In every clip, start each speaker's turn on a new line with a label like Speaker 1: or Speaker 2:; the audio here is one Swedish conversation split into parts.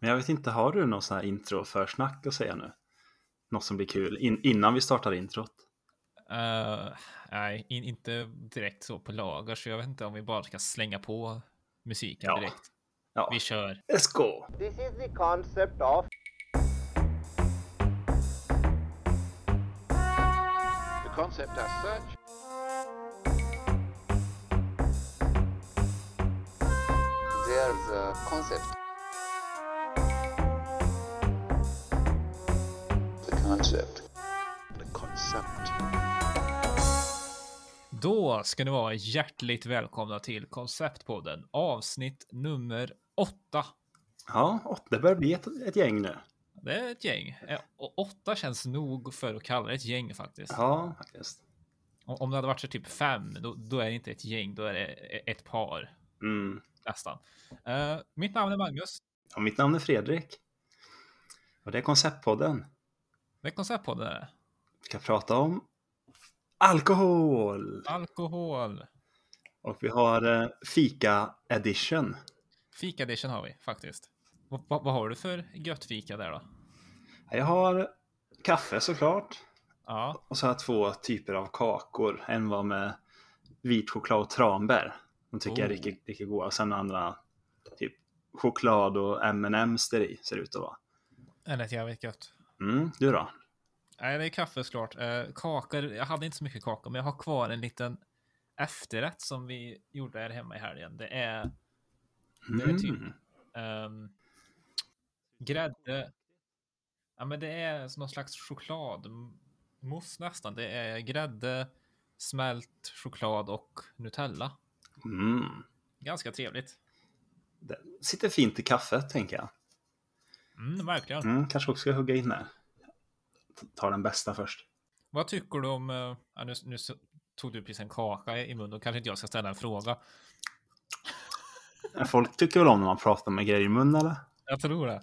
Speaker 1: Men jag vet inte, har du någon sån här intro för snack att säga nu? Något som blir kul in, innan vi startar introt?
Speaker 2: Uh, nej, in, inte direkt så på lager, så jag vet inte om vi bara ska slänga på musiken
Speaker 1: Ja.
Speaker 2: direkt.
Speaker 1: Ja,
Speaker 2: Vi kör.
Speaker 1: let's go!
Speaker 3: This is the concept of
Speaker 4: The concept as such
Speaker 3: there's a concept.
Speaker 4: Concept. The concept.
Speaker 2: Då ska ni vara hjärtligt välkomna till Konceptpodden avsnitt nummer åtta.
Speaker 1: Ja, det börjar bli ett, ett gäng nu.
Speaker 2: Det är ett gäng. Och åtta känns nog för att kalla det ett gäng faktiskt.
Speaker 1: Ja, faktiskt.
Speaker 2: Om det hade varit så typ fem, då, då är det inte ett gäng, då är det ett par
Speaker 1: Mm.
Speaker 2: nästan. Eh, mitt namn är Magnus.
Speaker 1: Ja, mitt namn är Fredrik. Och det är Konceptpodden.
Speaker 2: Är Konceptpodden. är det.
Speaker 1: Vi ska prata om alkohol.
Speaker 2: Alkohol.
Speaker 1: Och vi har eh, fika edition.
Speaker 2: Fika edition har vi faktiskt. Vad, vad, har du för gött fika där då?
Speaker 1: Jag har kaffe såklart.
Speaker 2: Ja,
Speaker 1: Och så har jag två typer av kakor. En var med vit choklad och tranbär. De tycker jag är
Speaker 2: Oh.
Speaker 1: riktigt, riktigt goda. Och sen andra typ choklad och M&M's där i ser det ut att vara.
Speaker 2: det lät jävligt gött.
Speaker 1: Mm, du då?
Speaker 2: Nej, det är kaffe såklart. Eh, kakor, jag hade inte så mycket kakor, men jag har kvar en liten efterrätt som vi gjorde här hemma i helgen. Det är Det är typ-
Speaker 1: Mm.
Speaker 2: ehm, grädde. Ja, men det är någon slags chokladmousse nästan. Det är grädde, smält choklad och Nutella.
Speaker 1: Mm.
Speaker 2: Ganska trevligt.
Speaker 1: Det sitter fint i kaffet tänker jag.
Speaker 2: Mm, verkligen.
Speaker 1: Mm, kanske också ska hugga in här. Ta den bästa först.
Speaker 2: Vad tycker du om, eh, ja, nu, nu tog du precis en kaka i munnen, då kanske inte jag ska ställa en fråga.
Speaker 1: Folk tycker väl om när man pratar med grejer i mun eller?
Speaker 2: Jag tror det.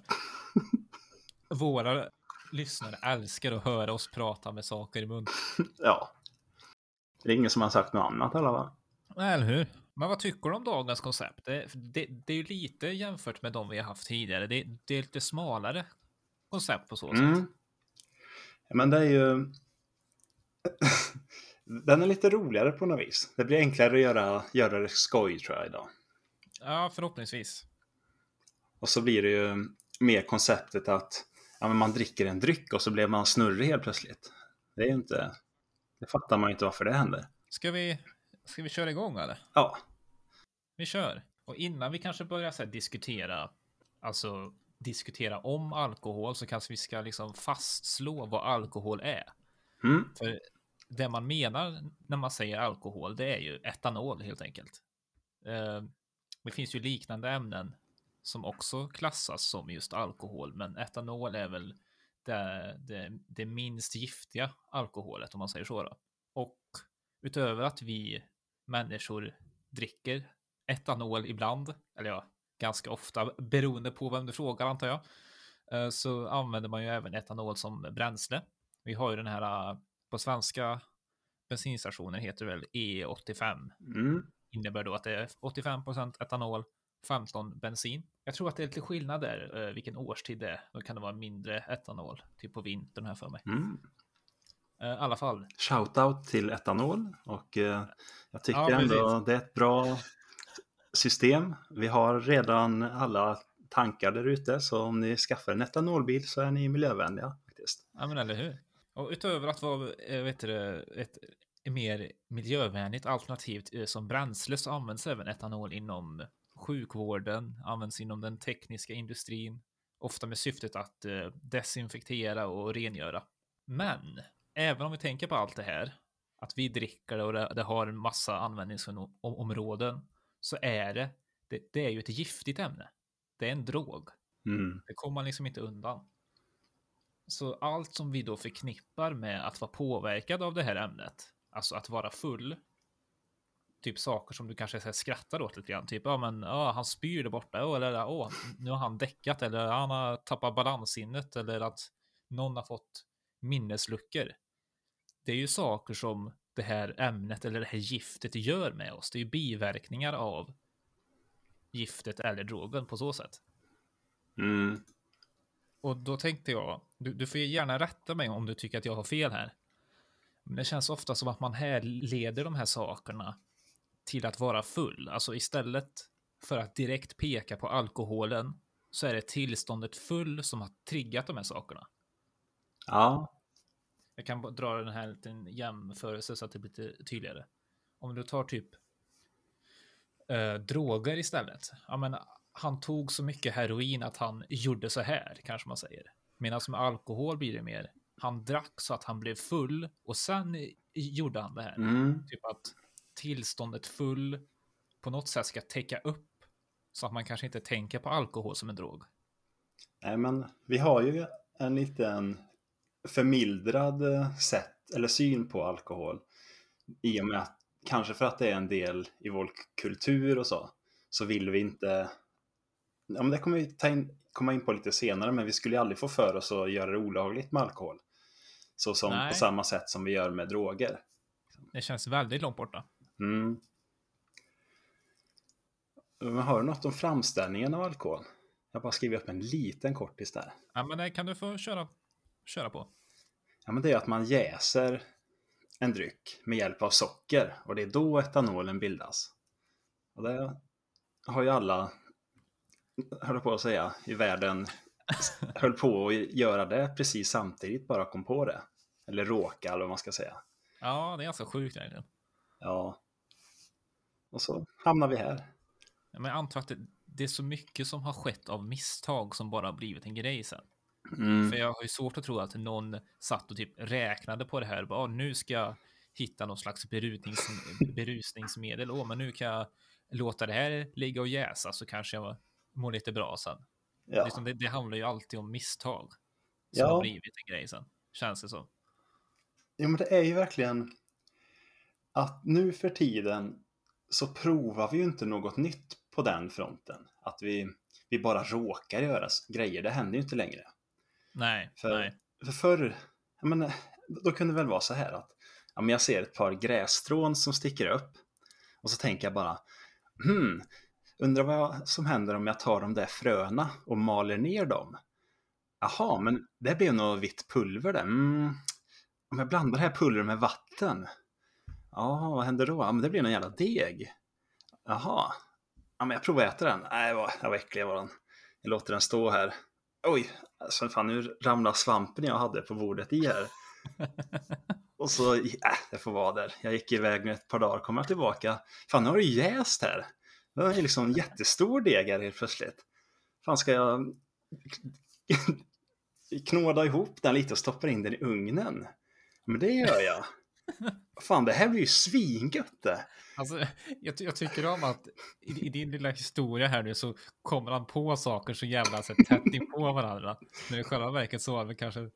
Speaker 2: Våra lyssnare älskar att höra oss prata med saker i mun.
Speaker 1: Ja. Det är ingen som har sagt något annat eller va?
Speaker 2: Nej, Eller hur? Men vad tycker du om dagens koncept? Det, det, det är ju lite jämfört med de vi har haft tidigare. Det, det är lite smalare koncept på så sätt.
Speaker 1: Mm. Men det är ju... Den är lite roligare på något vis. Det blir enklare att göra, göra det skoj tror jag idag.
Speaker 2: Ja, förhoppningsvis.
Speaker 1: Och så blir det ju mer konceptet att ja, man dricker en dryck och så blir man snurrig helt plötsligt. Det är ju inte... Det fattar man ju inte varför det händer.
Speaker 2: Ska vi, ska vi köra igång eller?
Speaker 1: Ja,
Speaker 2: Vi kör. Och innan vi kanske börjar så diskutera, alltså diskutera om alkohol så kanske vi ska liksom fastslå vad alkohol är.
Speaker 1: mm.
Speaker 2: För det man menar när man säger alkohol, det är ju etanol helt enkelt. Eh, Det finns ju liknande ämnen som också klassas som just alkohol, men etanol är väl det, det, det minst giftiga alkoholet om man säger så. Då. Och utöver att vi människor dricker etanol ibland, eller ja, ganska ofta beroende på vem du frågar antar jag, eh, så använder man ju även etanol som bränsle. Vi har ju den här eh, på svenska bensinstationer heter väl E85.
Speaker 1: Mm.
Speaker 2: Innebär då att det är 85% etanol, 15 bensin. Jag tror att det är lite skillnad där, eh, vilken årstid det är. Då kan det vara mindre etanol, typ på vintern här för mig.
Speaker 1: Mm.
Speaker 2: I alla fall,
Speaker 1: Shoutout till etanol och jag tycker
Speaker 2: Ja,
Speaker 1: ändå
Speaker 2: precis.
Speaker 1: det är ett bra system. Vi har redan alla tankar där ute så om ni skaffar en etanolbil så är ni miljövänliga faktiskt.
Speaker 2: ja men eller hur? Och utöver att vara eh, vet du, ett mer miljövänligt alternativ eh, som bränsle så används även etanol inom sjukvården, används inom den tekniska industrin, ofta med syftet att eh, desinfektera och rengöra. Men även om vi tänker på allt det här, att vi dricker det och det, det har en massa användningsområden, så är det, det, det är ju ett giftigt ämne. Det är en drog.
Speaker 1: Mm.
Speaker 2: Det kommer man liksom inte undan. Så allt som vi då förknippar med att vara påverkad av det här ämnet, alltså att vara full, typ saker som du kanske så här skrattar åt lite grann, typ ja men ja, han spyr där borta, eller åh, nu har han däckat, eller han har tappat balanssinnet, eller att någon har fått minnesluckor. Det är ju saker som det här ämnet eller det här giftet gör med oss. Det är ju biverkningar av giftet eller drogen på så sätt.
Speaker 1: Mm.
Speaker 2: och då tänkte jag, du, du får ju gärna rätta mig om du tycker att jag har fel här. Men det känns ofta som att man härleder de här sakerna till att vara full. Alltså istället för att direkt peka på alkoholen så är det tillståndet full som har triggat de här sakerna.
Speaker 1: Ja,
Speaker 2: Jag kan dra den här liten jämförelse så att det blir lite tydligare. Om du tar typ eh, droger istället. Ja, men han tog så mycket heroin att han gjorde så här, kanske man säger. Medan med alkohol blir det mer, han drack så att han blev full och sen gjorde han det här.
Speaker 1: mm.
Speaker 2: Typ att tillståndet full på något sätt ska täcka upp så att man kanske inte tänker på alkohol som en drog.
Speaker 1: Nej, men vi har ju en liten förmildrad eh, sätt eller syn på alkohol. I och med att, kanske för att det är en del i vår kultur och så, så vill vi inte, ja men det kommer vi ta in, komma in på lite senare, men vi skulle ju aldrig få för oss att göra det olagligt med alkohol. Så som
Speaker 2: Nej.
Speaker 1: på samma sätt som vi gör med droger.
Speaker 2: Det känns väldigt långt borta.
Speaker 1: Mm. Men har du något om framställningen av alkohol? Jag bara skrivit upp en liten kortis där.
Speaker 2: Ja, men det kan du få köra, köra på.
Speaker 1: Ja, men det är att man jäser en dryck med hjälp av socker och det är då etanolen bildas. Och det har ju alla, höll på att säga, i världen höll på att göra det precis samtidigt, bara kom på det. Eller råka, eller vad man ska säga.
Speaker 2: Ja, det är ganska sjukt egentligen.
Speaker 1: Ja. Och så hamnar vi här.
Speaker 2: Ja, Men jag antar att det, det är så mycket som har skett av misstag som bara blivit en grej sen.
Speaker 1: Mm.
Speaker 2: För jag har ju svårt att tro att någon satt och typ räknade på det här. Bara, "Ah, nu ska jag hitta någon slags berusnings, berusningsmedel. Åh, men nu kan jag låta det här ligga och jäsa så kanske jag mår lite bra sen.
Speaker 1: Ja.
Speaker 2: Liksom det, det handlar ju alltid om misstag. Som
Speaker 1: Ja.
Speaker 2: har blivit en grej sen. Känns det så.
Speaker 1: ja, men det är ju verkligen att nu för tiden så provar vi ju inte något nytt på den fronten. Att vi, vi bara råkar göra grejer, det händer ju inte längre.
Speaker 2: Nej,
Speaker 1: För,
Speaker 2: nej.
Speaker 1: för förr, men, då kunde det väl vara så här att ja, men jag ser ett par grässtrån som sticker upp och så tänker jag bara hmm, undrar vad som händer om jag tar de där fröna och maler ner dem. Jaha, men det blev något vitt pulver där. Mm. Om jag blandar det här pulvret med vatten. Ja, vad händer då? Ja, men det blir någon jävla deg. Jaha. Ja, men jag provar att äta den. Nej, vad, vad äcklig var den. Jag låter den stå här. Oj, alltså fan nu ramlar svampen jag hade på bordet i här. Och så, äh, det får vara där. Jag gick iväg med ett par dagar, kommer jag tillbaka. Fan, nu har det jäst här. Det är liksom en jättestor deg här helt plötsligt. Fan, ska jag knåda ihop den lite och stoppa in den i ugnen? Men det gör jag. Fan, det här blir ju svingött det.
Speaker 2: Alltså, jag, jag tycker om att i, i din lilla historia här nu så kommer han på saker så jävla så tätt in på varandra. Men i själva verket så var det kanske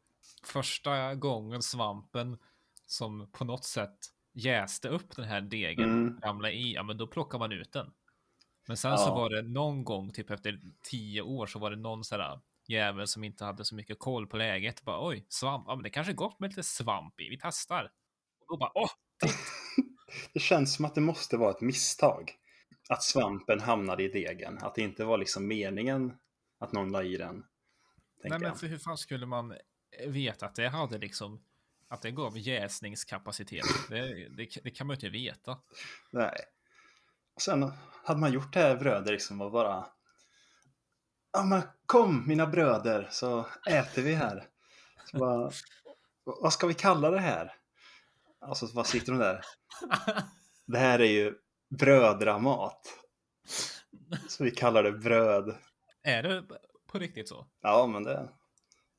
Speaker 2: första gången svampen som på något sätt jäste upp den här degen,
Speaker 1: Mm.
Speaker 2: ramlade i, ja men då plockar man ut den. Men sen
Speaker 1: Ja.
Speaker 2: så var det någon gång, typ efter tio år, så var det någon sån här jävel som inte hade så mycket koll på läget. Bara oj, svamp, ja men det kanske är gott med lite svamp i, vi testar. Och bara åh,
Speaker 1: Det känns som att det måste vara ett misstag. Att svampen hamnade i degen. Att det inte var liksom meningen att någon la i den.
Speaker 2: Nej, men för hur fan skulle man veta att det hade liksom att det gav jäsningskapacitet? Det, det, det kan man ju inte veta.
Speaker 1: Nej. Och sen hade man gjort det här bröder liksom och bara Ja men kom mina bröder så äter vi här. Så bara, vad ska vi kalla det här? Alltså vad sitter de där? Det här är ju brödramat. Så vi kallar det bröd.
Speaker 2: Är det på riktigt så?
Speaker 1: Ja men det,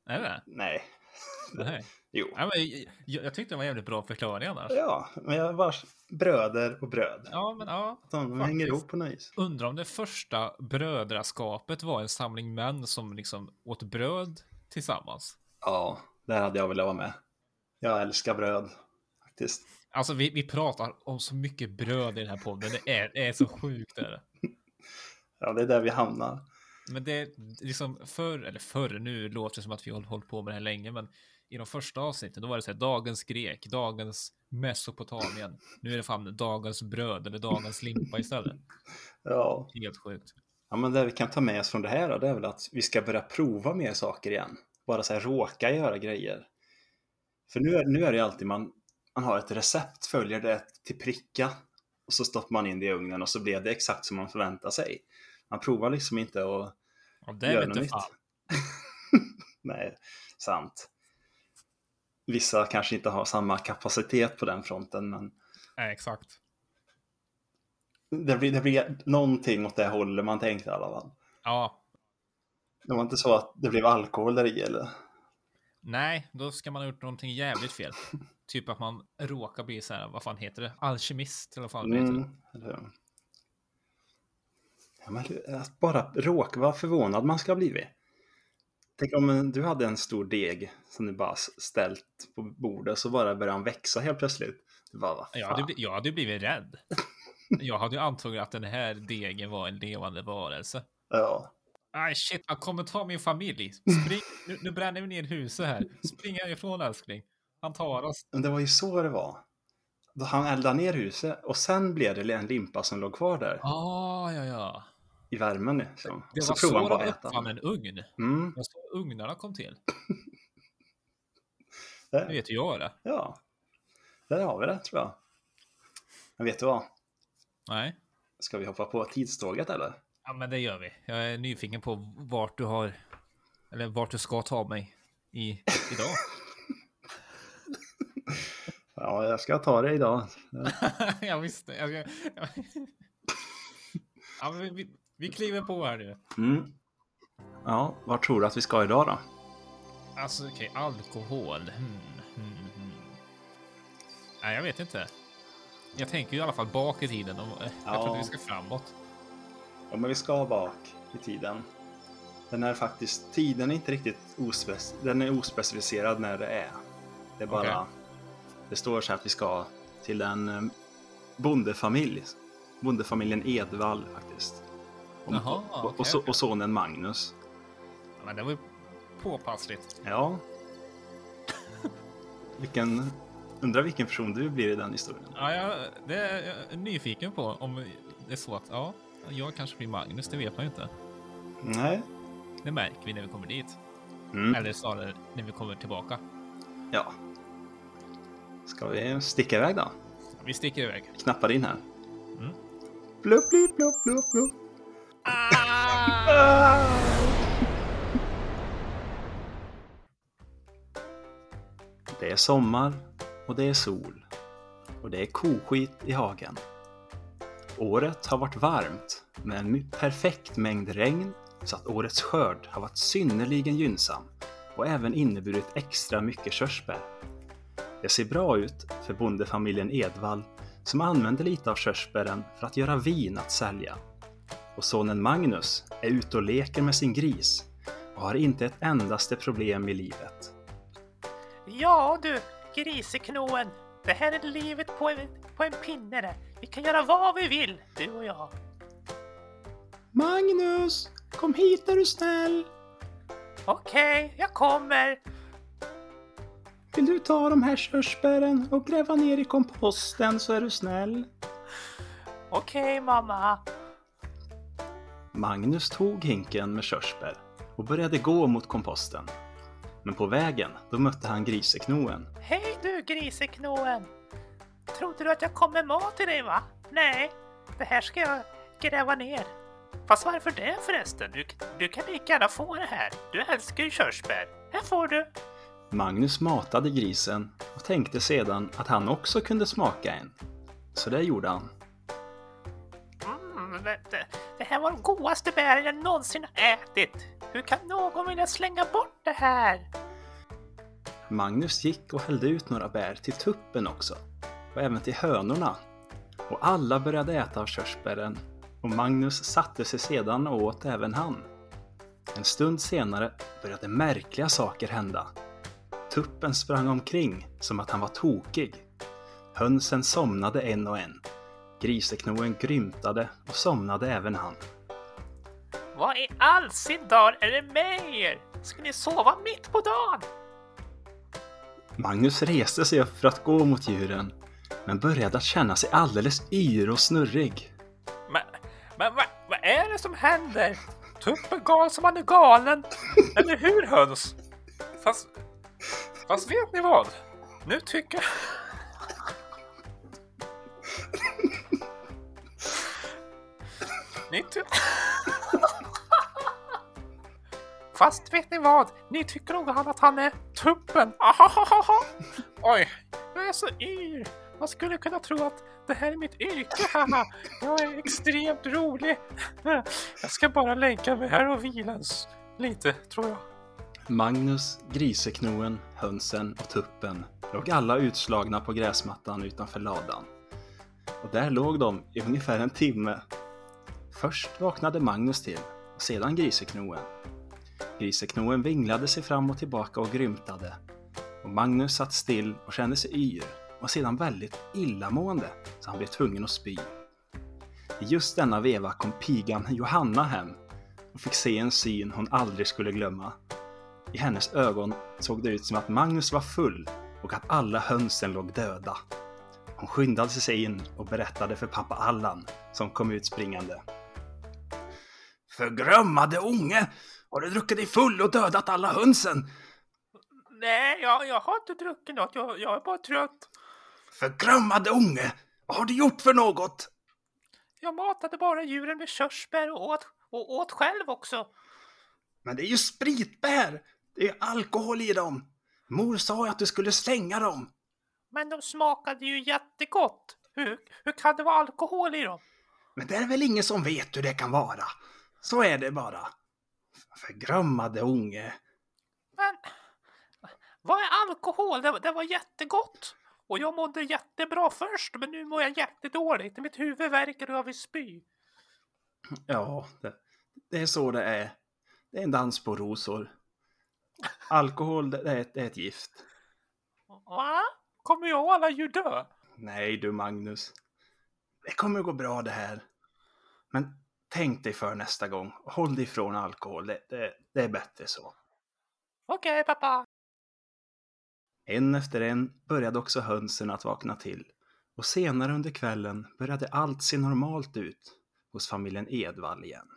Speaker 2: Är det
Speaker 1: nej.
Speaker 2: Nej.
Speaker 1: Jo.
Speaker 2: Ja, men jag, jag tyckte det var en jävligt bra förklaring annars.
Speaker 1: Ja, men jag var bröder och bröd.
Speaker 2: Ja, men ja.
Speaker 1: De
Speaker 2: faktiskt.
Speaker 1: hänger ihop på något vis.
Speaker 2: Undrar om det första brödraskapet var en samling män som liksom åt bröd tillsammans.
Speaker 1: Ja, där hade jag velat vara med. Jag älskar bröd, faktiskt.
Speaker 2: Alltså vi, vi pratar om så mycket bröd i den här podden. Det är, det är så sjukt. Är det.
Speaker 1: Ja, det är där vi hamnar.
Speaker 2: Men det är liksom förr, eller förr, nu låter det som att vi har hållit på med det här länge, men i de första avsnitten då var det så här dagens grek, dagens Mesopotamien. Nu är det fan dagens bröd eller dagens limpa istället.
Speaker 1: Ja,
Speaker 2: Helt sjukt.
Speaker 1: Ja, men det vi kan ta med oss från det här då, det är väl att vi ska börja prova mer saker igen. Bara så här råka göra grejer. För nu är, nu är det alltid man, man har ett recept, följer det till pricka och så stoppar man in det i ugnen och så blir det exakt som man förväntar sig. Man provar liksom inte att
Speaker 2: Ja, det
Speaker 1: göra något nytt. Nej, sant. Vissa kanske inte har samma kapacitet på den fronten, men
Speaker 2: Nej, exakt.
Speaker 1: det blir, det blir någonting åt det hållet man tänkte i alla fall.
Speaker 2: Ja,
Speaker 1: Det var inte så att det blev alkohol där i eller?
Speaker 2: nej, då ska man ha gjort någonting jävligt fel. typ att man råkar bli så här, vad fan heter det? Alkemist eller vad fan det heter.
Speaker 1: Mm, eller hur? Ja, men att bara råka vara förvånad man ska ha blivit. Tänk om du hade en stor deg som du bara ställt på bordet så bara började den växa helt plötsligt. Du bara, vad
Speaker 2: Jag
Speaker 1: fan?
Speaker 2: hade, bli- jag hade blivit rädd. Jag hade ju antagit att den här degen var en levande varelse.
Speaker 1: Ja.
Speaker 2: Aj shit, han kommer ta min familj. Spring, nu, nu bränner vi ner huset här. Spring härifrån älskling. Han tar oss.
Speaker 1: Men det var ju så det var. Han eldade ner huset och sen blev det en limpa som låg kvar där
Speaker 2: Ah, ja, ja.
Speaker 1: i värmen. Liksom.
Speaker 2: Det
Speaker 1: Och
Speaker 2: var
Speaker 1: så
Speaker 2: så de uppfann en ugn.
Speaker 1: Mm,
Speaker 2: Det så ugnarna kom till.
Speaker 1: det,
Speaker 2: Det vet ju jag det.
Speaker 1: ja, där har vi det tror jag. Men vet du vad?
Speaker 2: Nej.
Speaker 1: Ska vi hoppa på tidståget eller?
Speaker 2: Ja, men det gör vi. Jag är nyfiken på vart du har, eller vart du ska ta mig i, idag.
Speaker 1: Ja, jag ska ta det idag.
Speaker 2: jag visste. Jag ska... ja, vi, vi, kliver på här nu.
Speaker 1: Mm. Ja, vart tror du att vi ska idag då?
Speaker 2: Alltså okej, alkohol. Hmm, hmm, hmm. Nej, jag vet inte. Jag tänker ju i alla fall bak i tiden. Och jag
Speaker 1: Ja.
Speaker 2: tror att vi ska framåt.
Speaker 1: Ja, men vi ska bak i tiden. Den är faktiskt, tiden är inte riktigt ospec, den är ospecificerad när det är. Det är bara,
Speaker 2: Okej.
Speaker 1: Det står så här att vi ska till en eh, bondefamilj. Bondefamiljen Edvall faktiskt. Och,
Speaker 2: Jaha,
Speaker 1: och, och, och,
Speaker 2: okej.
Speaker 1: och sonen Magnus.
Speaker 2: Men det var ju påpassligt.
Speaker 1: Ja. vilken, undrar vilken person du blir i den historien.
Speaker 2: Ja, jag, det är jag nyfiken på om det är så att ja, jag kanske blir Magnus. Det vet man ju inte.
Speaker 1: Nej.
Speaker 2: Det märker vi när vi kommer dit.
Speaker 1: Mm.
Speaker 2: Eller snarare när vi kommer tillbaka.
Speaker 1: Ja. Ska vi sticka iväg då?
Speaker 2: Vi sticker iväg.
Speaker 1: Knappar in här.
Speaker 2: Mm.
Speaker 1: Blupp, blipp, blupp, blupp, blupp. Det är sommar och det är sol. Och det är koskit i hagen. Året har varit varmt med en perfekt mängd regn så att årets skörd har varit synnerligen gynnsam och även inneburit extra mycket körsbär. Det ser bra ut för bondefamiljen Edvall som använder lite av körsbären för att göra vin att sälja. Och sonen Magnus är ute och leker med sin gris och har inte ett endaste problem i livet.
Speaker 5: Ja du, griseknoen. Det här är livet på en, på en pinne det. Vi kan göra vad vi vill, du och jag.
Speaker 1: Magnus! Kom hit är du snäll!
Speaker 5: Okej, jag kommer.
Speaker 1: Vill du ta de här körsbären och gräva ner i komposten så är du snäll?
Speaker 5: Okej mamma.
Speaker 1: Magnus tog hinken med körsbär och började gå mot komposten. Men på vägen, då mötte han griseknoen.
Speaker 5: Hej du griseknoen. Trodde du att jag kom med mat till dig va? Nej, det här ska jag gräva ner. Fast varför det förresten? Du, du kan lika gärna få det här. Du älskar ju körsbär. Här får du.
Speaker 1: Magnus matade grisen och tänkte sedan att han också kunde smaka en. Så det gjorde han.
Speaker 5: Mm, det, det, här var de godaste bären jag någonsin ätit. Hur kan någon vilja slänga bort det här?
Speaker 1: Magnus gick och hällde ut några bär till tuppen också. Och även till hönorna. Och alla började äta av körsbären. Och Magnus satte sig sedan och åt även han. En stund senare började märkliga saker hända. Tuppen sprang omkring som att han var tokig. Hönsen somnade en och en. Griseknoen grymtade och somnade även han.
Speaker 5: Vad i all sin dar är det med er? Ska ni sova mitt på dagen?
Speaker 1: Magnus reste sig upp för att gå mot djuren, men började att känna sig alldeles yr och snurrig.
Speaker 5: Men, men vad, vad är det som händer? Tuppen gal som han är galen. Eller hur höns? Fast, fast vet ni vad? Nu tycker jag... Ni ty... Fast vet ni vad? Ni tycker nog han att han är tuppen. Ahahaha. Oj, jag är så yr. Man skulle kunna tro att det här är mitt yrke. haha. Jag är extremt rolig. Jag ska bara lägga mig här och vila lite, tror jag.
Speaker 1: Magnus, Griseknoen, hönsen och tuppen låg alla utslagna på gräsmattan utanför ladan. Och där låg de i ungefär en timme. Först vaknade Magnus till och sedan Griseknoen. Griseknoen vinglade sig fram och tillbaka och grymtade. Och Magnus satt still och kände sig yr och sedan väldigt illamående så han blev tvungen att spy. I just denna veva kom pigan Johanna hem och fick se en syn hon aldrig skulle glömma. I hennes ögon såg det ut som att Magnus var full och att alla hönsen låg döda. Hon skyndade sig in och berättade för pappa Allan som kom ut springande. Förgrömmade unge! Har du druckit dig full och dödat alla hönsen?
Speaker 5: Nej, jag, jag har inte druckit något. Jag, jag är bara trött.
Speaker 1: Förgrömmade unge! Vad har du gjort för något?
Speaker 5: Jag matade bara djuren med körsbär och åt, och åt själv också.
Speaker 1: Men det är ju spritbär! Det är alkohol i dem! Mor sa ju att du skulle slänga dem!
Speaker 5: Men de smakade ju jättegott. Hur, hur kan det vara alkohol i dem?
Speaker 1: Men det är väl ingen som vet hur det kan vara? Så är det bara. Förgrömmade unge.
Speaker 5: Men vad är alkohol? Det, det var jättegott. Och jag mådde jättebra först, men nu mår jag jättedåligt. Mitt huvud värker och jag vill spy.
Speaker 1: Ja, det, det är så det är. Det är en dans på rosor. Alkohol, det, är, ett, det är ett gift.
Speaker 5: Va? Kommer jag och alla djur dö?
Speaker 1: Nej du Magnus. Det kommer att gå bra det här. Men tänk dig för nästa gång. Håll dig ifrån alkohol. Det, det, det är bättre så.
Speaker 5: Okej, pappa.
Speaker 1: En efter en började också hönsen att vakna till. Och senare under kvällen började allt se normalt ut hos familjen Edvall igen.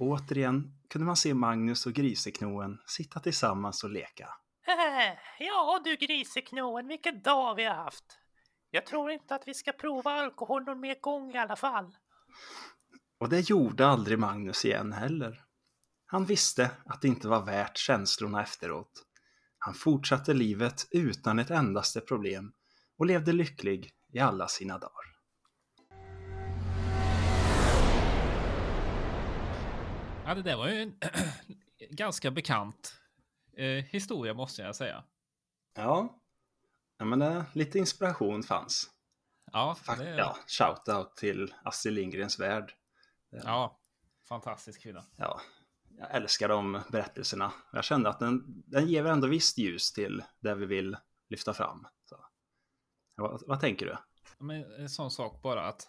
Speaker 1: Återigen kunde man se Magnus och Griseknoen sitta tillsammans och leka.
Speaker 5: Ja du griseknoen, vilken dag vi har haft. Jag tror inte att vi ska prova alkohol någon mer gång i alla fall.
Speaker 1: Och det gjorde aldrig Magnus igen heller. Han visste att det inte var värt känslorna efteråt. Han fortsatte livet utan ett endaste problem och levde lycklig i alla sina dagar.
Speaker 2: Ja, det där var ju en ganska bekant eh, historia måste jag säga.
Speaker 1: Ja, ja men eh, lite inspiration fanns.
Speaker 2: Ja,
Speaker 1: Fak-
Speaker 2: det,
Speaker 1: ja, shout-out till Astrid Lindgrens Värld.
Speaker 2: ja fantastisk kvinna.
Speaker 1: Ja, jag älskar de berättelserna. Jag kände att den, den ger väl ändå visst ljus till det vi vill lyfta fram. Så. Vad, vad tänker du?
Speaker 2: Men en sån sak bara att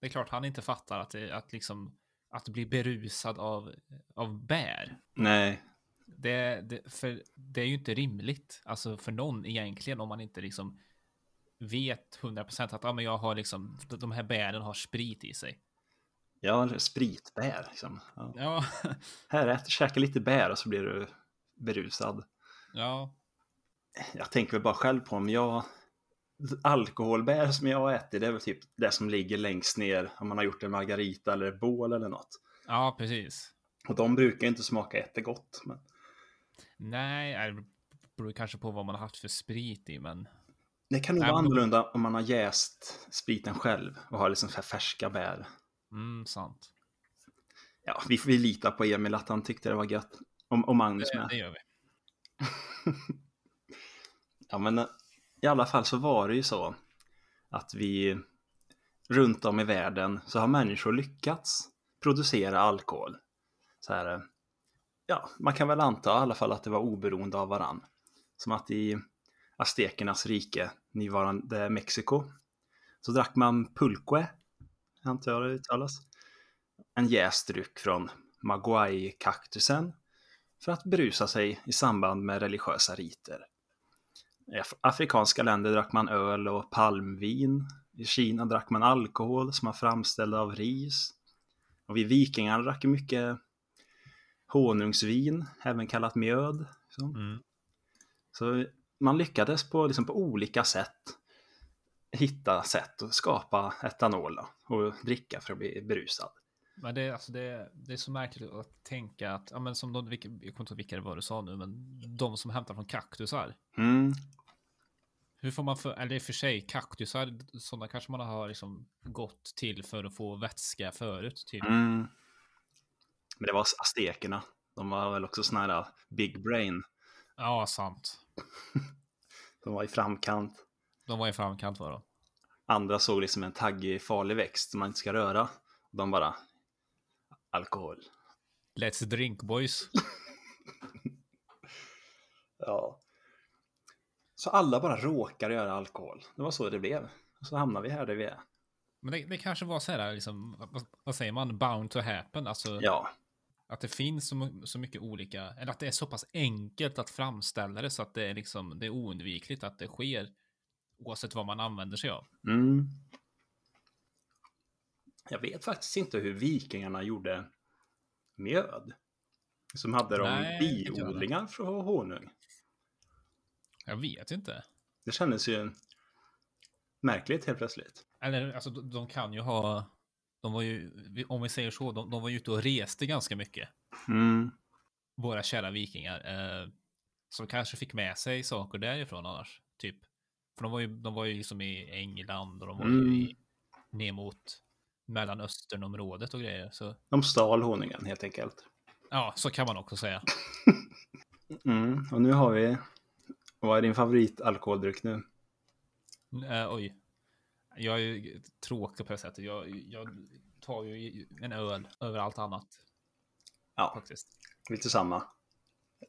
Speaker 2: det är klart han inte fattar att det att liksom att bli berusad av av bär.
Speaker 1: Nej,
Speaker 2: Det, det, för det är ju inte rimligt, alltså för någon egentligen om man inte liksom vet 100% att ja, men jag har liksom de här bären har sprit i sig.
Speaker 1: ja, spritbär liksom. Ja.
Speaker 2: Ja,
Speaker 1: Här, ät, käka lite bär och så blir du berusad.
Speaker 2: ja,
Speaker 1: Jag tänker väl bara själv på om jag... Alkoholbär som jag har ätit, det är väl typ det som ligger längst ner om man har gjort en margarita eller bål eller något.
Speaker 2: ja, precis.
Speaker 1: Och de brukar inte smaka jättegott. Men...
Speaker 2: Nej, det beror kanske på vad man har haft för sprit i, men
Speaker 1: Det kan nog vara
Speaker 2: men
Speaker 1: annorlunda om man har jäst spriten själv och har liksom färska bär.
Speaker 2: mm, sant.
Speaker 1: Ja, vi får vi lita på Emil att han tyckte det var gött. Och, och Magnus
Speaker 2: Det,
Speaker 1: med.
Speaker 2: det gör vi.
Speaker 1: Ja, men eh, i alla fall så var det ju så att vi runt om i världen så har människor lyckats producera alkohol. Så här, eh, ja, man kan väl anta i alla fall att det var oberoende av varann. Som att i aztekernas rike, nuvarande Mexiko, så drack man pulque, antar jag det uttalas, en jäst dryck från maguay-kaktusen för att berusa sig i samband med religiösa riter. I af- afrikanska länder drack man öl och palmvin. I Kina drack man alkohol som var framställd av ris. Och vi vikingar drack mycket honungsvin, även kallat mjöd. Så,
Speaker 2: Mm.
Speaker 1: så man lyckades på, liksom på olika sätt hitta sätt att skapa etanol och dricka för att bli berusad.
Speaker 2: Men det, är- alltså det, det är så märkligt att tänka att, ja men som de, jag kommer inte ihåg vilka det var du sa nu, men de som hämtar från kaktusar.
Speaker 1: Mm.
Speaker 2: Hur får man för, eller i och för sig kaktusar, sådana kanske man har liksom gått till för att få vätska förut. Typ.
Speaker 1: Mm. Men det var aztekerna. De var väl också såna här big brain.
Speaker 2: Ja, sant.
Speaker 1: De var i framkant.
Speaker 2: De var i framkant var de.
Speaker 1: Andra såg liksom en taggig farlig växt som man inte ska röra. De bara alkohol.
Speaker 2: Let's drink boys.
Speaker 1: Ja. Så alla bara råkar göra alkohol. Det var så det blev. Och så hamnar vi här där vi är.
Speaker 2: Men det, det kanske var så här, liksom, vad, vad säger man, bound to happen. Alltså
Speaker 1: Ja,
Speaker 2: att det finns så, så mycket olika, eller att det är så pass enkelt att framställa det så att det är liksom, det är oundvikligt att det sker oavsett vad man använder sig av.
Speaker 1: Mm. Jag vet faktiskt inte hur vikingarna gjorde mjöd. Som hade de biodlingar för honung.
Speaker 2: Jag vet inte.
Speaker 1: Det kändes ju märkligt helt plötsligt.
Speaker 2: Eller alltså de, kan ju ha, de var ju, om vi säger så, de, de var ju ute och reste ganska mycket.
Speaker 1: Mm.
Speaker 2: Våra kära vikingar. Eh, som kanske fick med sig saker därifrån annars. Typ. För de var ju, de var ju liksom i England och de var
Speaker 1: Mm.
Speaker 2: ju i, ner mot Mellanösternområdet och grejer. Så
Speaker 1: De stal honungen helt enkelt.
Speaker 2: ja, så kan man också säga.
Speaker 1: Mm. Och nu har vi... Vad är din favoritalkoholdryck nu?
Speaker 2: Eh, oj. Jag är ju tråkig på det sättet. Jag, jag tar ju en öl över allt annat.
Speaker 1: Ja,
Speaker 2: Faktiskt.
Speaker 1: lite samma.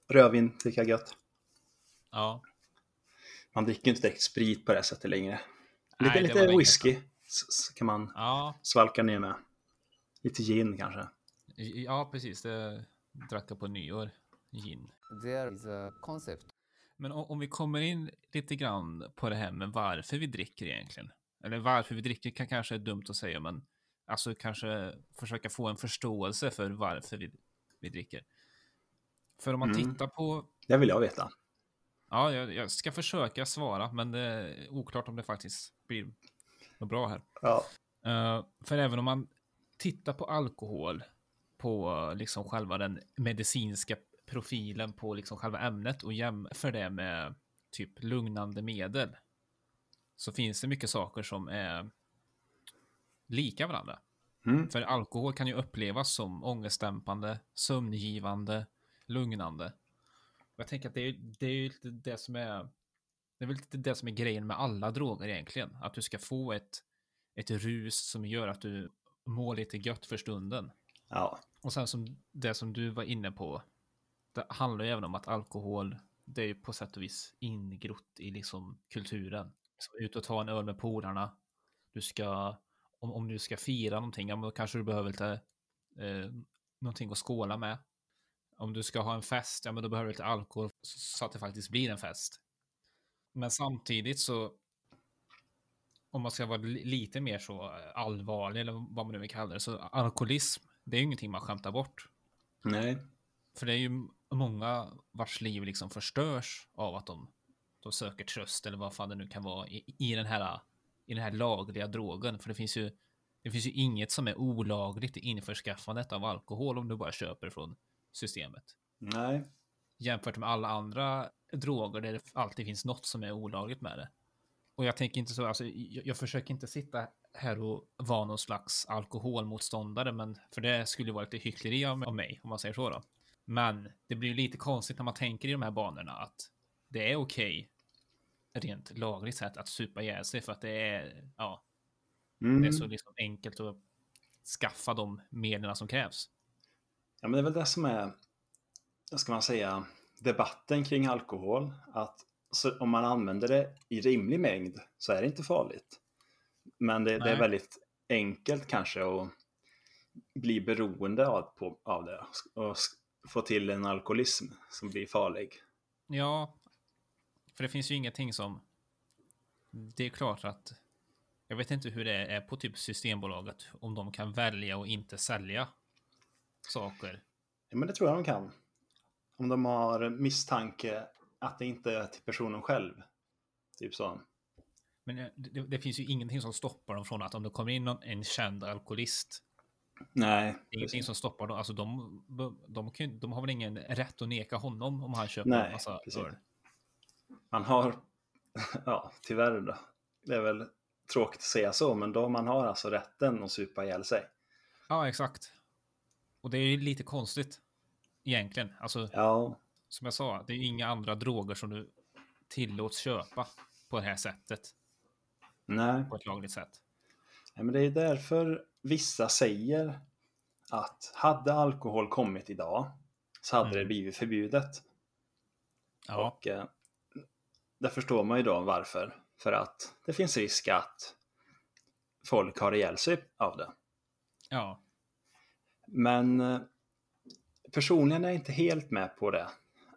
Speaker 1: Rödvin tycker är gött.
Speaker 2: Ja.
Speaker 1: Man dricker inte direkt sprit på det sättet längre.
Speaker 2: Nej,
Speaker 1: Lite,
Speaker 2: var
Speaker 1: lite whisky s- kan man
Speaker 2: Ja,
Speaker 1: svalka ner med. Lite gin kanske.
Speaker 2: ja, precis. Det drack jag på nyår. Gin.
Speaker 3: There is a concept
Speaker 2: Men om, vi kommer in lite grann på det här med varför vi dricker egentligen. Eller varför vi dricker kan kanske är dumt att säga, men alltså kanske försöka få en förståelse för varför vi, vi dricker. För om man
Speaker 1: Mm.
Speaker 2: tittar på
Speaker 1: Det vill jag veta.
Speaker 2: Ja, jag, jag ska försöka svara, men det är oklart om det faktiskt blir något bra här.
Speaker 1: Ja.
Speaker 2: Eh, för även om man tittar på alkohol, på eh, liksom själva den medicinska profilen på liksom själva ämnet och jämför det med typ lugnande medel, så finns det mycket saker som är lika varandra.
Speaker 1: Mm.
Speaker 2: För alkohol kan ju upplevas som ångestdämpande, sömngivande, lugnande. Jag tänker att det är, det är ju det som är det är väl lite det som är grejen med alla droger egentligen. Att du ska få ett, ett rus som gör att du mår lite gött för stunden.
Speaker 1: Ja.
Speaker 2: Och sen som det som du var inne på. Det handlar ju även om att alkohol, det är ju på sätt och vis ingrott i liksom kulturen. Så ut och ta en öl med polarna. Du ska, om, om du ska fira någonting, ja, men då kanske du behöver lite eh, någonting att skåla med. Om du ska ha en fest, ja men då behöver du lite alkohol så att det faktiskt blir en fest. Men samtidigt så om man ska vara li- lite mer så eh, allvarlig eller vad man nu vill kalla det, så alkoholism, det är ju ingenting man skämtar bort.
Speaker 1: Nej.
Speaker 2: För det är ju många vars liv liksom förstörs av att de, de söker tröst eller vad fan det nu kan vara i, i, den här, i den här lagliga drogen. För det finns ju det finns ju inget som är olagligt i införskaffandet av alkohol om du bara köper från systemet.
Speaker 1: Nej.
Speaker 2: Jämfört med alla andra droger där det alltid finns något som är olagligt med det. Och jag tänker inte så, alltså, jag, jag försöker inte sitta här och vara någon slags alkoholmotståndare, men för det skulle vara lite hyckleri av, av mig, om man säger så då. Men det blir ju lite konstigt när man tänker i de här banorna att det är okej, rent lagligt sett, att supa ihjäl sig för att det är, ja,
Speaker 1: Mm.
Speaker 2: det är så liksom enkelt att skaffa de medlen som krävs.
Speaker 1: Ja, men det är väl det som är, ska man säga, debatten kring alkohol. Att om man använder det i rimlig mängd så är det inte farligt. Men det, det är väldigt enkelt kanske att bli beroende av, på, av det och få till en alkoholism som blir farlig.
Speaker 2: Ja, för det finns ju ingenting som... Det är klart att Jag vet inte hur det är på typ Systembolaget, om de kan välja och inte sälja saker.
Speaker 1: Ja, men det tror jag de kan. Om de har misstanke att det inte är till personen själv. Typ så.
Speaker 2: Men eh, det, det finns ju ingenting som stoppar dem från att om det kommer in någon, en känd alkoholist,
Speaker 1: Nej,
Speaker 2: ingenting
Speaker 1: precis.
Speaker 2: som stoppar dem. Alltså de, de, de, de har väl ingen rätt att neka honom om han köper
Speaker 1: Nej,
Speaker 2: en massa
Speaker 1: precis.
Speaker 2: öl.
Speaker 1: Man har, ja tyvärr då. Det är väl tråkigt att säga så, men då man har alltså rätten att supa ihjäl sig.
Speaker 2: Ja, exakt. Och det är ju lite konstigt egentligen. Alltså,
Speaker 1: Ja,
Speaker 2: som jag sa, det är inga andra droger som du tillåts köpa på det här sättet,
Speaker 1: nej.
Speaker 2: på ett lagligt sätt.
Speaker 1: Ja, men det är därför vissa säger att hade alkohol kommit idag så hade
Speaker 2: Mm.
Speaker 1: det blivit förbjudet.
Speaker 2: Ja,
Speaker 1: Och eh, där förstår man ju då varför. För att det finns risk att folk har ihjäl sig av det.
Speaker 2: ja,
Speaker 1: Men eh, personligen är jag inte helt med på det.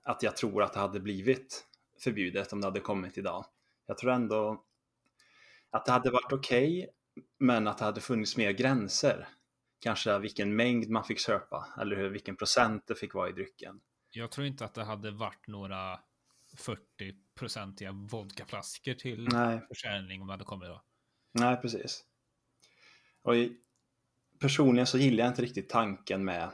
Speaker 1: Att jag tror att det hade blivit förbjudet om det hade kommit idag. Jag tror ändå att det hade varit okej, men att det hade funnits mer gränser. Kanske vilken mängd man fick köpa, eller hur, vilken procent det fick vara i drycken.
Speaker 2: jag tror inte att det hade varit några 40-procentiga vodkaflaskor till
Speaker 1: Nej,
Speaker 2: försäljning om det hade kommit då.
Speaker 1: nej precis. Och personligen så gillar jag inte riktigt tanken med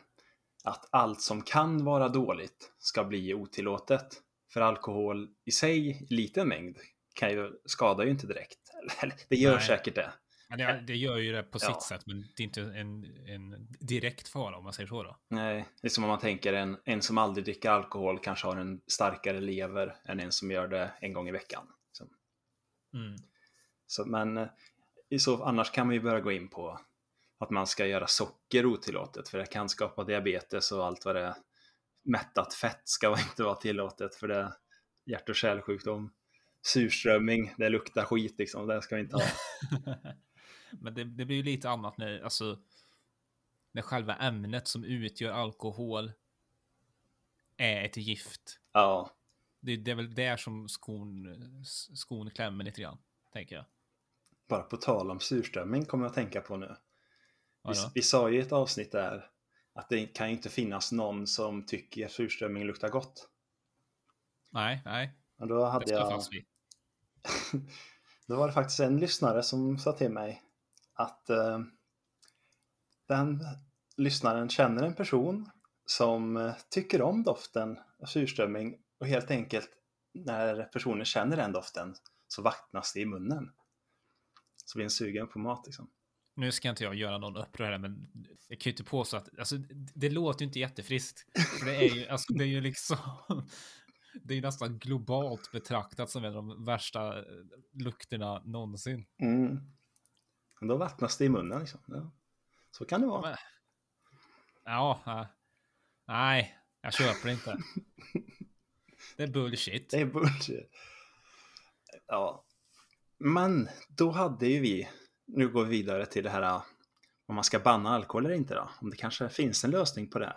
Speaker 1: att allt som kan vara dåligt ska bli otillåtet. För alkohol i sig, i liten mängd, kan ju, skadar ju inte direkt. Det gör
Speaker 2: Nej.
Speaker 1: säkert det.
Speaker 2: Men det, det gör ju det på
Speaker 1: Ja.
Speaker 2: sitt sätt, men det är inte en, en direkt fara om man säger så då.
Speaker 1: Nej, det är som om man tänker en, en som aldrig dricker alkohol kanske har en starkare lever än en som gör det en gång i veckan. Så,
Speaker 2: Mm.
Speaker 1: så, men eh, i så, annars kan man ju börja gå in på att man ska göra socker otillåtet för det kan skapa diabetes och allt vad det är. Mättat fett ska inte vara tillåtet för det är hjärt och kärlsjukdom. Surströmming, det luktar skit liksom, det ska vi inte ha.
Speaker 2: Men det, det blir ju lite annat när, alltså, när själva ämnet som utgör alkohol är ett gift.
Speaker 1: Ja,
Speaker 2: Det, det är väl där som skon, skon klämmer lite grann, tänker jag.
Speaker 1: bara på tal om surströmming kommer jag att tänka på nu. Vi, vi sa ju i ett avsnitt där att det kan ju inte finnas någon som tycker surströmming luktar gott.
Speaker 2: Nej, nej,
Speaker 1: Och då hade
Speaker 2: jag fast
Speaker 1: då var det faktiskt en lyssnare som sa till mig att eh, den lyssnaren känner en person som eh, tycker om doften av surströmming och helt enkelt när personen känner den doften så vattnas det i munnen. Så blir en sugen på mat liksom.
Speaker 2: Nu ska inte jag göra någon upprör här, men jag kan ju inte påstå att, alltså, det låter ju inte jättefriskt. För det är ju, alltså, det är ju liksom, det är ju nästan globalt betraktat som en av de värsta eh, lukterna någonsin.
Speaker 1: Mm. Då vattnas det i munnen liksom. Ja. Så kan det vara.
Speaker 2: Men- Ja, äh, nej, jag köper det inte. Det är bullshit.
Speaker 1: Det är bullshit. Ja. Men då hade ju vi, nu går vi vidare till det här äh, om man ska banna alkohol eller inte då. Om det kanske finns en lösning på det.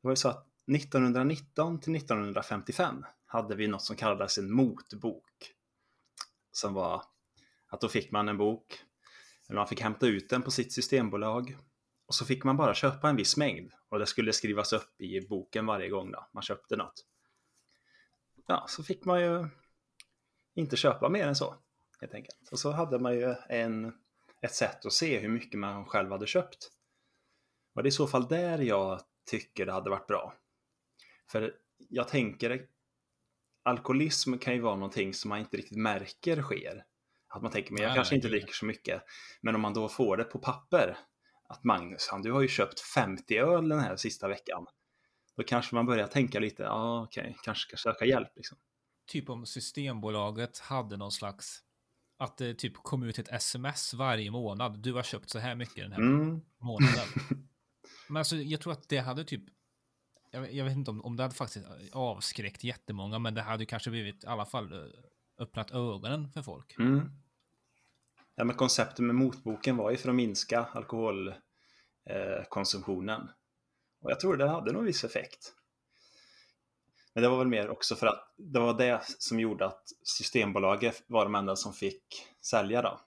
Speaker 1: Det var ju så att 1919 till 1955 hade vi något som kallades en motbok. Som var att då fick man en bok, eller man fick hämta ut den på sitt systembolag och så fick man bara köpa en viss mängd och det skulle skrivas upp i boken varje gång då man köpte något ja, så fick man ju inte köpa mer än så. Helt enkelt. Och så hade man ju en, ett sätt att se hur mycket man själv hade köpt. Och det är i så fall där jag tycker det hade varit bra. För jag tänker, alkoholism kan ju vara någonting som man inte riktigt märker sker. Att man tänker, men jag
Speaker 2: Nej,
Speaker 1: kanske
Speaker 2: nej,
Speaker 1: inte dricker så mycket. Men om man då får det på papper, att Magnus, han, du har ju köpt 50 öl den här sista veckan. Då kanske man börjar tänka lite, ja ah, okej, kanske ska söka hjälp liksom.
Speaker 2: Typ om Systembolaget hade någon slags, att det typ kom ut ett sms varje månad. Du har köpt så här mycket den här
Speaker 1: Mm,
Speaker 2: månaden. Men alltså, jag tror att det hade typ, jag, jag vet inte om, om det hade faktiskt avskräckt jättemånga, men det hade kanske blivit i alla fall eh, öppnat ögonen för folk.
Speaker 1: mm. Ja, men konceptet med motboken var ju för att minska alkoholkonsumtionen. Eh, och jag tror det hade nog viss effekt. Men det var väl mer också för att det var det som gjorde att Systembolaget var de enda som fick sälja då.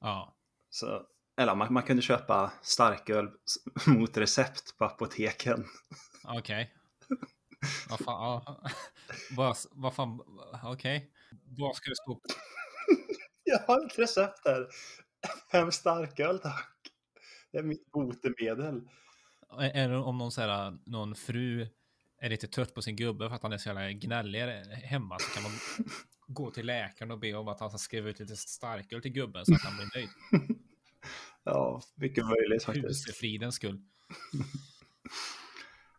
Speaker 2: Ja.
Speaker 1: Så, eller man, man kunde köpa starköl mot recept på apoteken.
Speaker 2: Okej. Vad fan, ja. vad, vad fan, okej. Vad ska det stå på?
Speaker 1: Jag har ett recept där. Fem starköl tack. Det är mitt botemedel.
Speaker 2: Är det om någon, så här, någon fru är lite trött på sin gubbe för att han är så jävla gnällig hemma så kan man gå till läkaren och be om att han ska skriva ut lite starköl till gubben så att han blir nöjd.
Speaker 1: Ja, mycket möjligt faktiskt.
Speaker 2: Husefridens skull.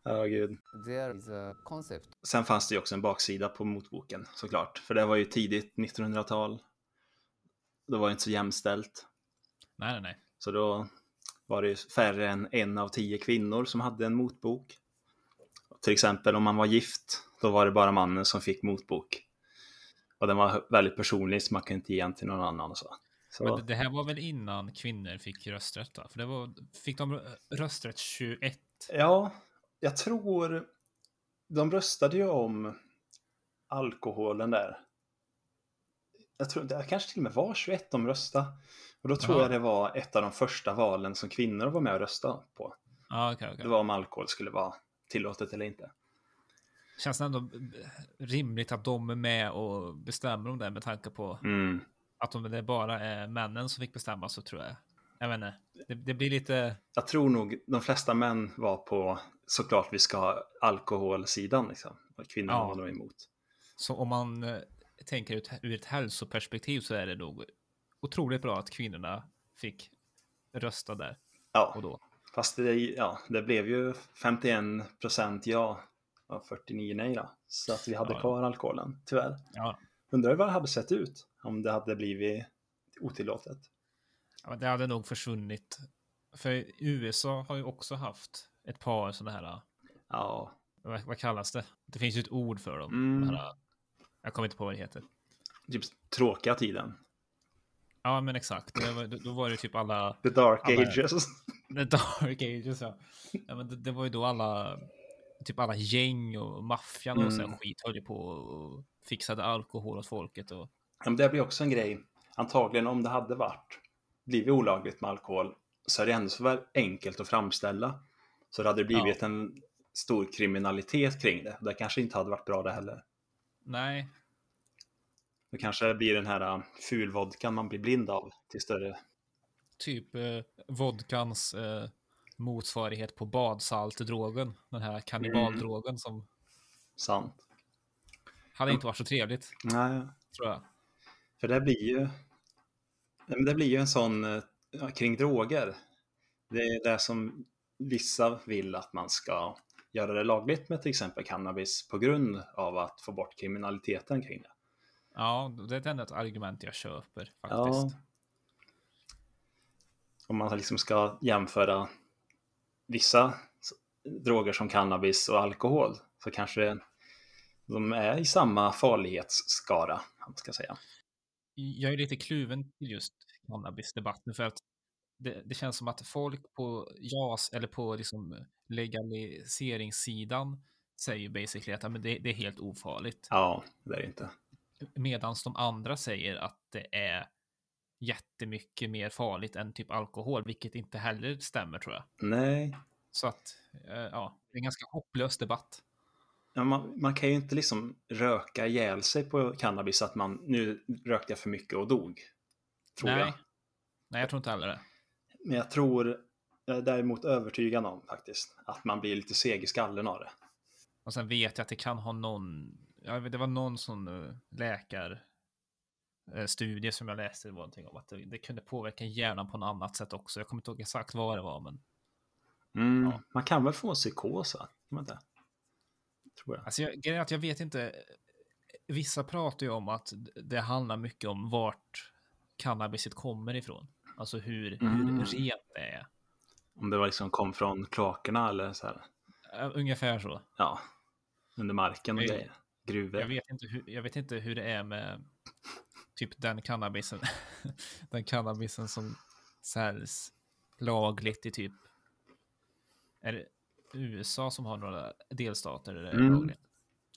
Speaker 1: Ja, gud.
Speaker 3: There is a concept
Speaker 1: Sen fanns det ju också en baksida på motboken såklart. För det var ju tidigt 1900-tal. Då var det inte så jämställt.
Speaker 2: Nej, nej, nej.
Speaker 1: Så då var det ju färre än en av tio kvinnor som hade en motbok. Till exempel om man var gift, då var det bara mannen som fick motbok. Och den var väldigt personlig så man kunde inte ge den till någon annan och så. så
Speaker 2: Men det, här var väl innan kvinnor fick rösträtt? Va? För det var, fick de rösträtt 21?
Speaker 1: Ja, jag tror de röstade ju om alkoholen där. Jag tror det kanske till och med var 21 de röstade. Och då tror
Speaker 2: Ja.
Speaker 1: jag det var ett av de första valen som kvinnor var med och röstade på.
Speaker 2: Ja, okej, okej.
Speaker 1: Det var om alkohol skulle vara tillåtet eller inte.
Speaker 2: Känns det ändå rimligt att de är med och bestämmer om det med tanke på
Speaker 1: Mm.
Speaker 2: att om det bara är männen som fick bestämma så tror jag. Jag vet inte. Det, det blir lite.
Speaker 1: Jag tror nog de flesta män var på såklart vi ska ha alkoholsidan liksom. Och kvinnorna
Speaker 2: Ja.
Speaker 1: var nog emot.
Speaker 2: Så om man eh, tänker ut, ur ett hälsoperspektiv så är det nog otroligt bra att kvinnorna fick rösta där och
Speaker 1: Ja,
Speaker 2: då.
Speaker 1: Fast det, ja, det blev ju 51 procent ja och 49 nej då. Så att vi hade
Speaker 2: Ja.
Speaker 1: kvar alkoholen, tyvärr.
Speaker 2: Ja,
Speaker 1: Undrar hur det hade sett ut om det hade blivit otillåtet.
Speaker 2: Ja, det hade nog försvunnit. För USA har ju också haft ett par sådana här,
Speaker 1: Ja,
Speaker 2: vad, vad kallas det? Det finns ju ett ord för dem.
Speaker 1: Mm.
Speaker 2: Här, jag kommer inte på vad det heter.
Speaker 1: typ tråkiga tiden.
Speaker 2: Ja, men exakt. Var, då var det typ alla
Speaker 1: The dark
Speaker 2: Alla-
Speaker 1: ages.
Speaker 2: The Dark Ages, ja. ja men det, det var ju då alla, typ alla gäng och maffian och sån
Speaker 1: Mm.
Speaker 2: här skit höll på och fixade alkohol åt folket och
Speaker 1: Ja, men det blir också en grej. Antagligen om det hade varit blivit olagligt med alkohol så är det ändå så väl enkelt att framställa. Så det hade blivit en stor kriminalitet kring det. Det kanske inte hade varit bra det heller.
Speaker 2: nej,
Speaker 1: Det kanske blir den här äh, fulvodkan man blir blind av till större.
Speaker 2: Typ eh, vodkans eh, motsvarighet på badsaltdrogen. Den här kannibaldrogen som
Speaker 1: Sant.
Speaker 2: hade inte varit så trevligt,
Speaker 1: Nej,
Speaker 2: tror jag.
Speaker 1: för det blir ju. Det blir ju en sån ja, kring droger. Det är det som vissa vill att man ska göra det lagligt med till exempel cannabis på grund av att få bort kriminaliteten kring det.
Speaker 2: Ja, det är ett argument jag köper
Speaker 1: Ja. Om man liksom ska jämföra vissa droger som cannabis och alkohol så kanske de är i samma farlighetsskara, ska säga.
Speaker 2: Jag är lite kluven till just cannabisdebatten för att det, det känns som att folk på JAS eller på liksom legaliseringssidan säger basically att men det, det är helt ofarligt.
Speaker 1: Ja, det är det inte.
Speaker 2: Medan de andra säger att det är jättemycket mer farligt än typ alkohol, vilket inte heller stämmer tror jag.
Speaker 1: Nej,
Speaker 2: Så att, eh, ja, det är en ganska hopplös debatt.
Speaker 1: ja, man, man kan ju inte liksom röka ihjäl sig på cannabis att man nu rökte jag för mycket och dog. Tror
Speaker 2: Nej.
Speaker 1: jag.
Speaker 2: Nej, jag tror inte heller det.
Speaker 1: Men jag tror, jag är däremot övertygad om faktiskt, att man blir lite seg i skallen av det.
Speaker 2: Och sen vet jag att det kan ha någon, ja, det var någon sån uh, läkar eh, studie som jag läste någonting om att det, det kunde påverka hjärnan på något annat sätt också. Jag kommer inte ihåg exakt vad det var, men
Speaker 1: Mm,
Speaker 2: Ja.
Speaker 1: Man kan väl få psykos, va? Man inte? Tror jag.
Speaker 2: alltså jag, grejen är att jag vet inte. Vissa pratar ju om att det handlar mycket om vart cannabiset kommer ifrån. Alltså hur,
Speaker 1: Mm.
Speaker 2: hur rent det är.
Speaker 1: Om det var liksom kom från kloakerna eller så här.
Speaker 2: Eh, Ungefär så.
Speaker 1: Ja, under marken och grejer. Gruvor.
Speaker 2: Jag vet, inte hur, jag vet inte hur det är med typ den cannabisen. den cannabisen som säljs lagligt i typ. Är det USA som har några delstater där det är
Speaker 1: Mm.
Speaker 2: lagligt?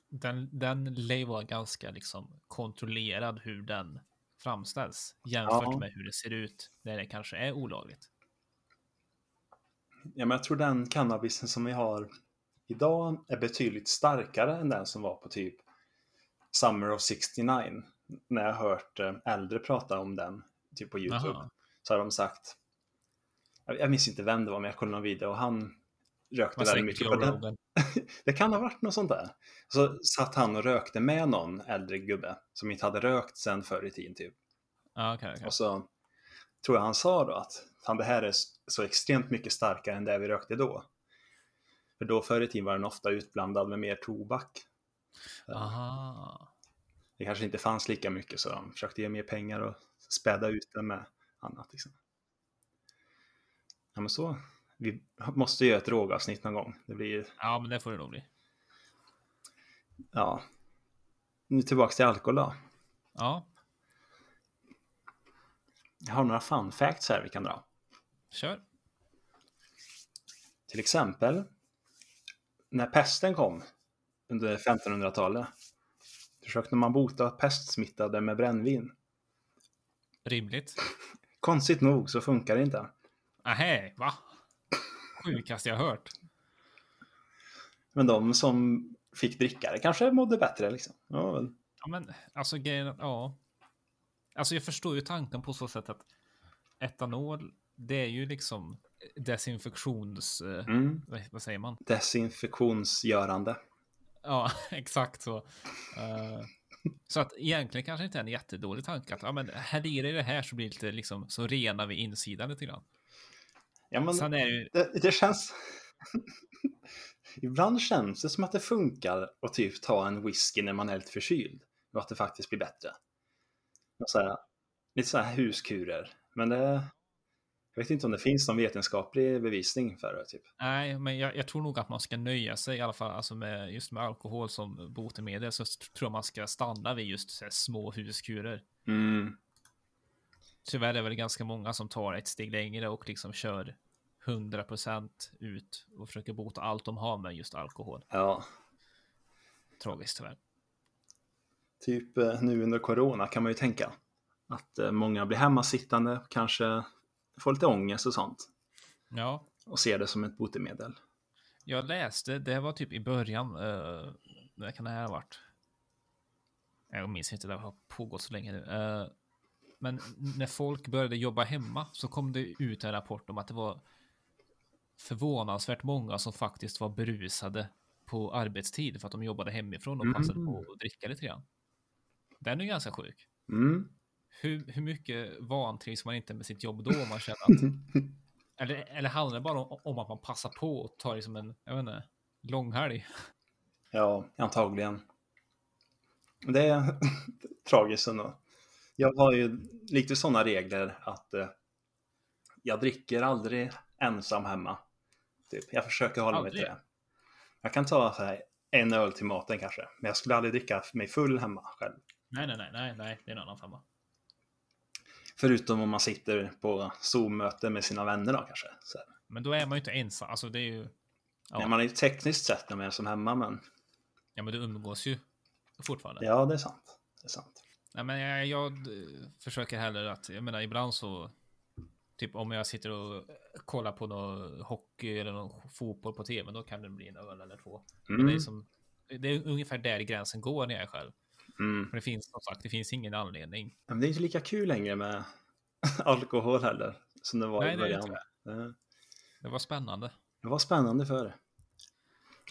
Speaker 2: Den, den lär vara ganska liksom kontrollerad hur den framställs jämfört
Speaker 1: Ja.
Speaker 2: med hur det ser ut när det kanske är olagligt.
Speaker 1: Ja, men jag tror den cannabisen som vi har idag är betydligt starkare än den som var på typ Summer of 69. När jag hört eh, äldre prata om den, typ på YouTube.
Speaker 2: Jaha.
Speaker 1: Så har de sagt, jag minns inte vem det var, men jag kollade någon video och han rökte väldigt mycket. Och den, det kan ha varit något sånt där. Så satt han och rökte med någon äldre gubbe som inte hade rökt sen förr i tiden typ.
Speaker 2: Ja, okej, okej.
Speaker 1: Och så tror jag han sa då att fan, det här är så extremt mycket starkare än det vi rökte då. För då förr i tiden var den ofta utblandad med mer tobak.
Speaker 2: Aha.
Speaker 1: Det kanske inte fanns lika mycket så de försökte ge mer pengar och späda ut det med annat. Liksom. Ja men så. Vi måste göra ett rågavsnitt någon gång. Det blir
Speaker 2: Ja, men det får det nog bli.
Speaker 1: ja. Nu tillbaks till alkohol då.
Speaker 2: Ja,
Speaker 1: Jag har några fun facts här vi kan dra.
Speaker 2: kör.
Speaker 1: Till exempel när pesten kom under 1500-talet försökte man bota pestsmittade med brännvin.
Speaker 2: Rimligt.
Speaker 1: Konstigt nog så funkar det inte.
Speaker 2: Ahä, va? Sjukaste jag hört.
Speaker 1: Men de som fick dricka det kanske mådde bättre liksom. Ja, väl.
Speaker 2: Ja, men alltså grejen, ja. Alltså jag förstår ju tanken på så sätt att etanol, det är ju liksom desinfektions... eh,
Speaker 1: mm.
Speaker 2: vad säger man?
Speaker 1: Desinfektionsgörande.
Speaker 2: Ja, exakt så. Eh, så att egentligen kanske inte är en jättedålig tanke att ja, men här i det här så blir det lite liksom så renar vi insidan lite grann.
Speaker 1: Ja, men
Speaker 2: Sen är det ju,
Speaker 1: det, det känns... Ibland känns det som att det funkar att typ ta en whisky när man är lite förkyld. Och att det faktiskt blir bättre. Och så här, lite så här huskurer. Men det... Jag vet inte om det finns någon vetenskaplig bevisning för det. Typ.
Speaker 2: nej, men jag, jag tror nog att man ska nöja sig i alla fall alltså med just med alkohol som botemedel så tror jag man ska stanna vid just här små huskurer.
Speaker 1: Mm.
Speaker 2: Tyvärr är det väl ganska många som tar ett steg längre och liksom kör 100% ut och försöker bota allt de har med just alkohol.
Speaker 1: Ja,
Speaker 2: Tragiskt tyvärr.
Speaker 1: typ eh, nu under corona kan man ju tänka att eh, många blir hemmasittande, kanske får lite ångest och sånt
Speaker 2: Ja,
Speaker 1: och ser det som ett botemedel.
Speaker 2: jag läste, det var typ i början, uh, när kan det här ha varit? Jag minns inte, det har pågått så länge nu. Eh, men när folk började jobba hemma så kom det ut en rapport om att det var förvånansvärt många som faktiskt var berusade på arbetstid för att de jobbade hemifrån och passade
Speaker 1: Mm.
Speaker 2: på att dricka lite grann. Den är ju ganska sjuk.
Speaker 1: Mm.
Speaker 2: Hur, hur mycket vantrivs man inte med sitt jobb då man känner att... eller, eller handlar det bara om, om att man passar på och tar liksom en, jag vet inte, långhelg?
Speaker 1: Ja, antagligen. Det är tragiskt ändå. Jag har ju lite sådana regler att eh, jag dricker aldrig ensam hemma. Typ. Jag försöker hålla mig
Speaker 2: Aldrig?
Speaker 1: till det. Jag kan ta så här, en öl till maten kanske, men jag skulle aldrig dricka mig full hemma själv.
Speaker 2: Nej, nej, nej, nej, nej, det är en annan femma.
Speaker 1: Förutom om man sitter på Zoom-möte med sina vänner då kanske. Så.
Speaker 2: Men då är man ju inte ensam, alltså det är ju... Ja,
Speaker 1: Ja. Man är ju tekniskt sett mer som hemma, men
Speaker 2: ja men du umgås ju fortfarande.
Speaker 1: ja, det är sant. Det är sant.
Speaker 2: Nej, men jag, jag försöker hellre att, jag menar ibland så, typ om jag sitter och kollar på någon hockey eller någon fotboll på tv, då kan det bli en öl eller två. Men det,
Speaker 1: Mm.
Speaker 2: är som, det är ungefär där gränsen går när jag är själv.
Speaker 1: Mm.
Speaker 2: Men det finns som sagt, det finns ingen anledning.
Speaker 1: Men det är inte lika kul längre med alkohol heller, som det var
Speaker 2: Nej,
Speaker 1: i
Speaker 2: det
Speaker 1: början.
Speaker 2: inte
Speaker 1: Det,
Speaker 2: Det var spännande.
Speaker 1: det var spännande förr.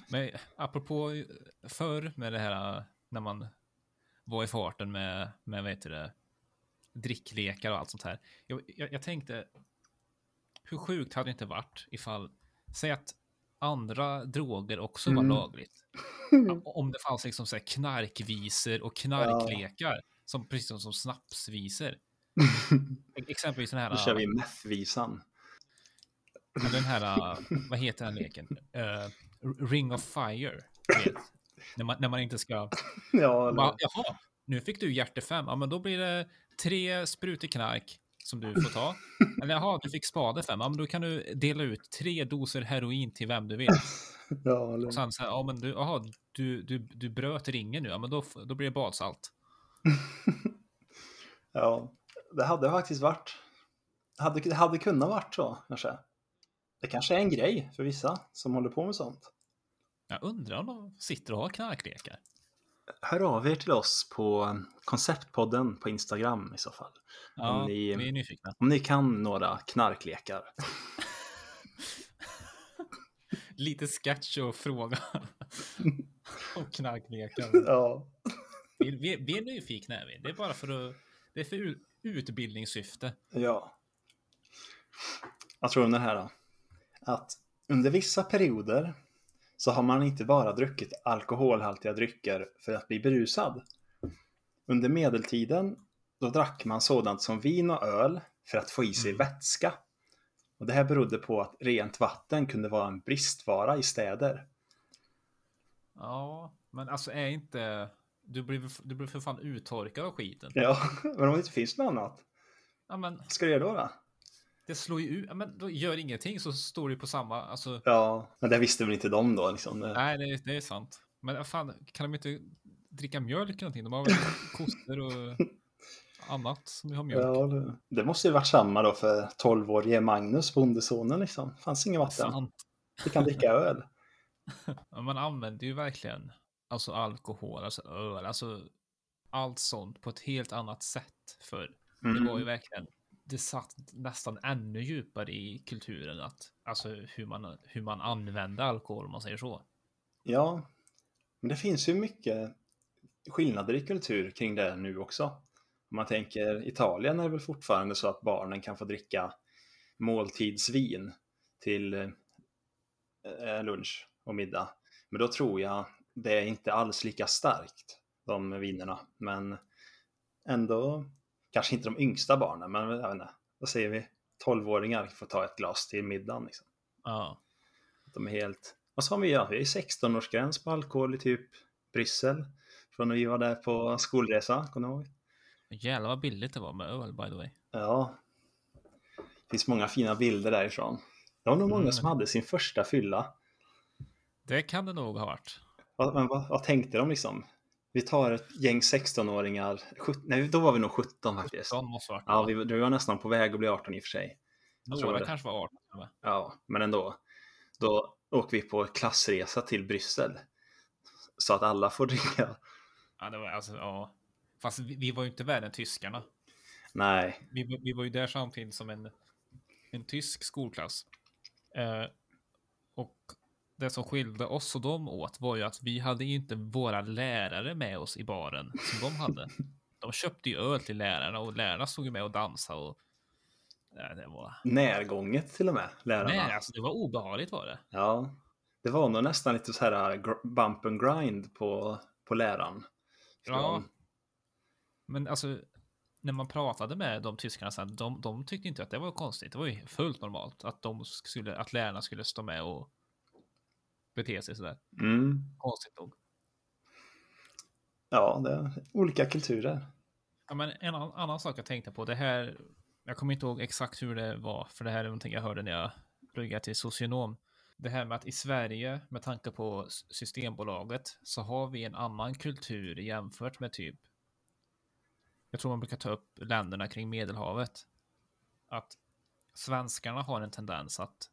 Speaker 2: Men apropå förr med det här när man var i farten med, med vad heter det, dricklekar och allt sånt här. Jag, jag, jag tänkte, hur sjukt hade det inte varit ifall, säg att andra droger också var
Speaker 1: Mm.
Speaker 2: lagligt. Om det fanns liksom så här knarkvisor och knarklekar, som, precis som, som snapsvisor. Exempelvis den här,
Speaker 1: Nu kör vi meth-visan.
Speaker 2: Ja, Den här, uh, vad heter den leken? Uh, Ring of Fire. När, man, när man inte ska...
Speaker 1: Ja, eller-
Speaker 2: Jaha, nu fick du hjärte fem. Ja, men då blir det tre sprutor knark som du får ta. Eller jaha, du fick spade fem. Ja, men då kan du dela ut tre doser heroin till vem du vill.
Speaker 1: ja, eller-
Speaker 2: Och sen så här, ja men du, jaha, du, du, du bröt ringen nu. Ja, men då, då blir det badsalt.
Speaker 1: Ja, det hade faktiskt varit. Hade, det hade kunnat varit så kanske. Det kanske är en grej för vissa som håller på med sånt.
Speaker 2: Jag undrar om de sitter och har knarklekar.
Speaker 1: Hör av er till oss på Konceptpodden på Instagram i så fall.
Speaker 2: Ja,
Speaker 1: ni-
Speaker 2: vi är nyfikna.
Speaker 1: Om ni kan några knarklekar.
Speaker 2: Lite sketch och fråga. och knarklekar.
Speaker 1: Ja.
Speaker 2: Vi, vi, vi är nyfikna är vi. Det är bara för att... Det är för utbildningssyfte.
Speaker 1: Ja. Jag tror om det här då. Att under vissa perioder så har man inte bara druckit alkoholhaltiga drycker för att bli berusad. Under medeltiden då drack man sådant som vin och öl för att få i sig
Speaker 2: Mm.
Speaker 1: vätska. Och det här berodde på att rent vatten kunde vara en bristvara i städer.
Speaker 2: Ja, men alltså är inte... Du blir, du blir för fan uttorkad av skiten.
Speaker 1: Ja, men om det inte finns något annat,
Speaker 2: Ja, men
Speaker 1: vad ska du göra då? då?
Speaker 2: Det slår ju ut. Men då gör ingenting så står du på samma... Alltså,
Speaker 1: Ja, men det visste väl inte de då liksom. Det-
Speaker 2: nej, det, är- det är sant. Men fan, kan de inte dricka mjölk eller någonting? De har väl kossor och annat som vi har mjölk.
Speaker 1: Ja, det, det måste ju varit samma då för 12-årige Magnus, bondesonen liksom. Fanns inget vatten.
Speaker 2: Sant.
Speaker 1: Vi kan dricka öl.
Speaker 2: Ja, man använder ju verkligen alltså alkohol, alltså öl, alltså allt sånt på ett helt annat sätt för det var ju
Speaker 1: Mm.
Speaker 2: verkligen det satt nästan ännu djupare i kulturen att alltså hur man hur man använde alkohol om man säger så.
Speaker 1: Ja, men det finns ju mycket skillnader i kultur kring det nu också. Om man tänker Italien är det väl fortfarande så att barnen kan få dricka måltidsvin till eh, eh, lunch och middag. Men då tror jag det är inte alls lika starkt, de vinerna. Men ändå, kanske inte de yngsta barnen, men jag vet inte, vad säger vi? 12-åringar får ta ett glas till middagen. Liksom.
Speaker 2: Ja,
Speaker 1: De är helt... Vad sa vi? Ja, vi är 16-årsgräns på alkohol i typ Bryssel. Från när vi var där på skolresa, kommer du ihåg?
Speaker 2: jävlar vad billigt det var med öl by the way.
Speaker 1: Ja. Det finns många fina bilder därifrån. Det var nog många
Speaker 2: Mm.
Speaker 1: som hade sin första fylla.
Speaker 2: Det kan det nog ha varit.
Speaker 1: Vad, men vad, vad tänkte de liksom? Vi tar ett gäng 16-åringar. sjut- Nej, då var vi nog 17 faktiskt.
Speaker 2: Sån måste ha varit.
Speaker 1: Ja, vi, vi var nästan på väg att bli 18 i och för sig. jag tror
Speaker 2: Några
Speaker 1: det.
Speaker 2: kanske var 18. till och med.
Speaker 1: Ja, men ändå. Då åker vi på klassresa till Bryssel. Så att alla får dricka.
Speaker 2: Ja, det var alltså ja. Fast vi, vi var ju inte värre än tyskarna.
Speaker 1: Nej,
Speaker 2: Vi, var- vi var ju där samtidigt som en, en tysk skolklass. Eh, och det som skilde oss och dem åt var ju att vi hade ju inte våra lärare med oss i baren som de hade. De köpte ju öl till lärarna och lärarna stod ju med och dansade och nej, det var...
Speaker 1: närgånget till och med, lärarna.
Speaker 2: Nej, alltså det var obehagligt var det.
Speaker 1: Ja, det var nog nästan lite så här gr- bump and grind på, på läraren.
Speaker 2: Ja.
Speaker 1: Från-
Speaker 2: Men alltså, när man pratade med de tyskarna sen, de, de tyckte inte att det var konstigt. Det var ju fullt normalt att, de skulle, att lärarna skulle stå med och bete sig sådär.
Speaker 1: Mm.
Speaker 2: Konstigt nog.
Speaker 1: Ja, det är olika kulturer.
Speaker 2: Ja, men en annan, sak jag tänkte på, det här, jag kommer inte ihåg exakt hur det var, för det här är någonting jag hörde när jag pluggade till socionom. Det här med att i Sverige, med tanke på Systembolaget, så har vi en annan kultur jämfört med typ, jag tror man brukar ta upp länderna kring Medelhavet. Att svenskarna har en tendens att,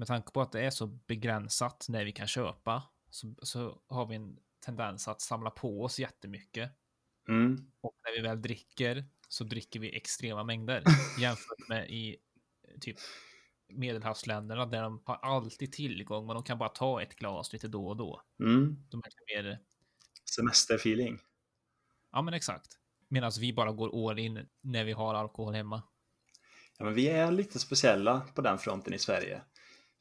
Speaker 2: med tanke på att det är så begränsat när vi kan köpa, så, så har vi en tendens att samla på oss jättemycket.
Speaker 1: Mm.
Speaker 2: Och när vi väl dricker så dricker vi extrema mängder jämfört med i typ medelhavsländerna där de har alltid tillgång men de kan bara ta ett glas lite då och då.
Speaker 1: Mm.
Speaker 2: De är mer,
Speaker 1: Semesterfeeling.
Speaker 2: ja men exakt. Medan vi bara går all in när vi har alkohol hemma.
Speaker 1: Ja, men vi är lite speciella på den fronten i Sverige.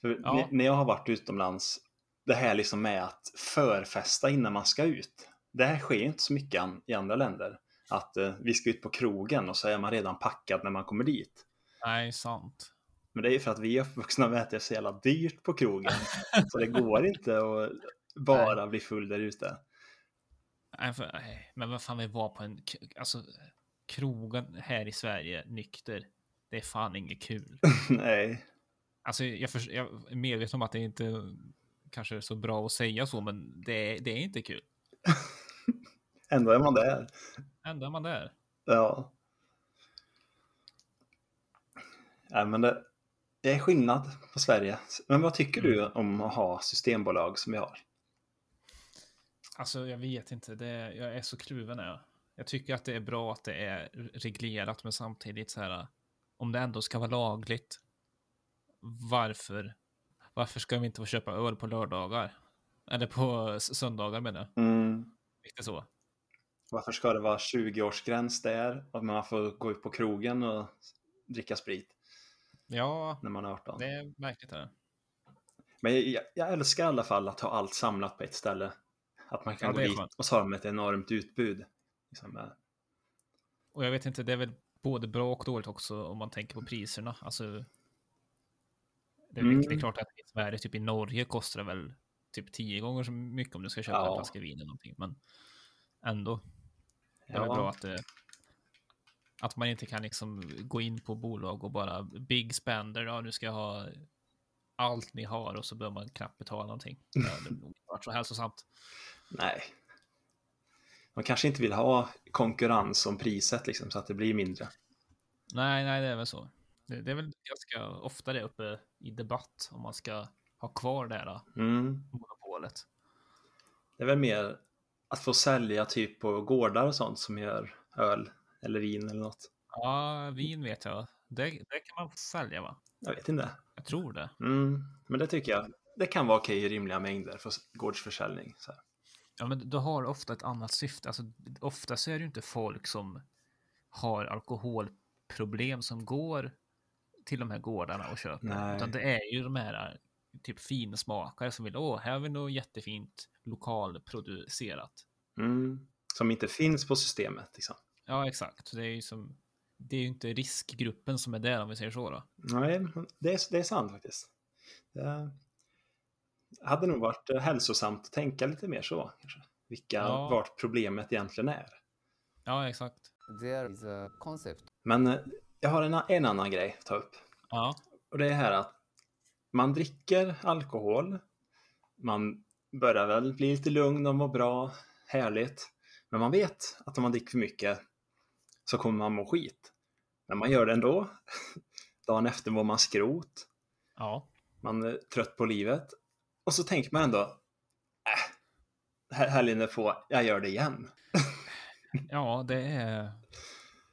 Speaker 1: För
Speaker 2: Ja.
Speaker 1: när- jag har varit utomlands, det här liksom med att förfesta innan man ska ut. Det här sker inte så mycket an- i andra länder. Att eh, vi ska ut på krogen och så är man redan packad när man kommer dit.
Speaker 2: Nej, sant.
Speaker 1: Men det är ju för att vi är uppvuxna med att det är så jävla dyrt på krogen. så det går inte att bara bli full där ute.
Speaker 2: Nej, för, nej, men vad fan vi var på en, alltså krogen här i Sverige nykter. Det är fan inget kul.
Speaker 1: Nej.
Speaker 2: Alltså jag, för, jag är medveten om att det inte kanske är så bra att säga så, men det, är- det är inte kul.
Speaker 1: Ändå är man där.
Speaker 2: Ändå är man där.
Speaker 1: Ja. Ja, men det, det är skillnad på Sverige. Men vad tycker du om att ha systembolag som vi har?
Speaker 2: Alltså, jag vet inte. Det, jag är så kluven. Jag. jag tycker att det är bra att det är reglerat, men samtidigt så här. Om det ändå ska vara lagligt. Varför? Varför ska vi inte få köpa öl på lördagar? Eller på söndagar menar jag.
Speaker 1: Mm.
Speaker 2: Inte så.
Speaker 1: Varför ska det vara 20-årsgräns där? Att man får gå ut på krogen och dricka sprit
Speaker 2: Ja,
Speaker 1: när man är 18?
Speaker 2: det är märkligt. Här.
Speaker 1: Men jag, jag älskar i alla fall att ha allt samlat på ett ställe. Att man kan
Speaker 2: Ja,
Speaker 1: gå dit och så har de ett enormt utbud. Liksom, eh,
Speaker 2: Och jag vet inte, det är väl både bra och dåligt också om man tänker på priserna. Alltså, det är,
Speaker 1: Mm.
Speaker 2: det är klart att i Sverige, typ i Norge, kostar det väl typ tio gånger så mycket om du ska köpa
Speaker 1: Ja.
Speaker 2: en flaska vin eller någonting. Men ändå, det är
Speaker 1: ja.
Speaker 2: bra att det, att man inte kan liksom gå in på bolag och bara big spender, ja nu ska jag ha allt ni har och så behöver man knappt betala någonting. Det hade nog inte varit så hälsosamt.
Speaker 1: Nej. Man kanske inte vill ha konkurrens om priset liksom, så att det blir mindre.
Speaker 2: Nej, nej, det är väl så. Det, det är väl ganska ofta det uppe i debatt om man ska ha kvar det här
Speaker 1: Mm.
Speaker 2: monopolet.
Speaker 1: Det är väl mer att få sälja typ på gårdar och sånt som gör öl eller vin eller något.
Speaker 2: Ja, vin vet jag. Det, det kan man sälja va?
Speaker 1: Jag vet inte.
Speaker 2: Jag tror det.
Speaker 1: Mm. Men det tycker jag. Det kan vara okej i rimliga mängder för gårdsförsäljning. Så här.
Speaker 2: Ja, men du har ofta ett annat syfte. Alltså, ofta så är det ju inte folk som har alkoholproblem som går till de här gårdarna och köper.
Speaker 1: Nej.
Speaker 2: Utan det är ju de här typ finsmakare som vill, åh, här har vi något jättefint lokalproducerat.
Speaker 1: Mm. Som inte finns på systemet. Liksom.
Speaker 2: Ja, exakt. Det är ju som, det är ju inte riskgruppen som är där om vi säger så då.
Speaker 1: Nej, det är, det är sant faktiskt. Det hade nog varit eh, hälsosamt att tänka lite mer så. Kanske. Vilka,
Speaker 2: Ja.
Speaker 1: vart problemet egentligen är.
Speaker 2: Ja, exakt.
Speaker 3: There is a concept
Speaker 1: Men eh, jag har en, en annan grej att ta upp.
Speaker 2: Ja,
Speaker 1: Och det är här att man dricker alkohol. Man börjar väl bli lite lugn och må bra. Härligt. Men man vet att om man dricker för mycket så kommer man må skit. Men man gör det ändå. Dagen efter mår man skrot.
Speaker 2: ja,
Speaker 1: Man är trött på livet. Och så tänker man ändå, äh, helgen är på, jag gör det igen.
Speaker 2: ja, det är.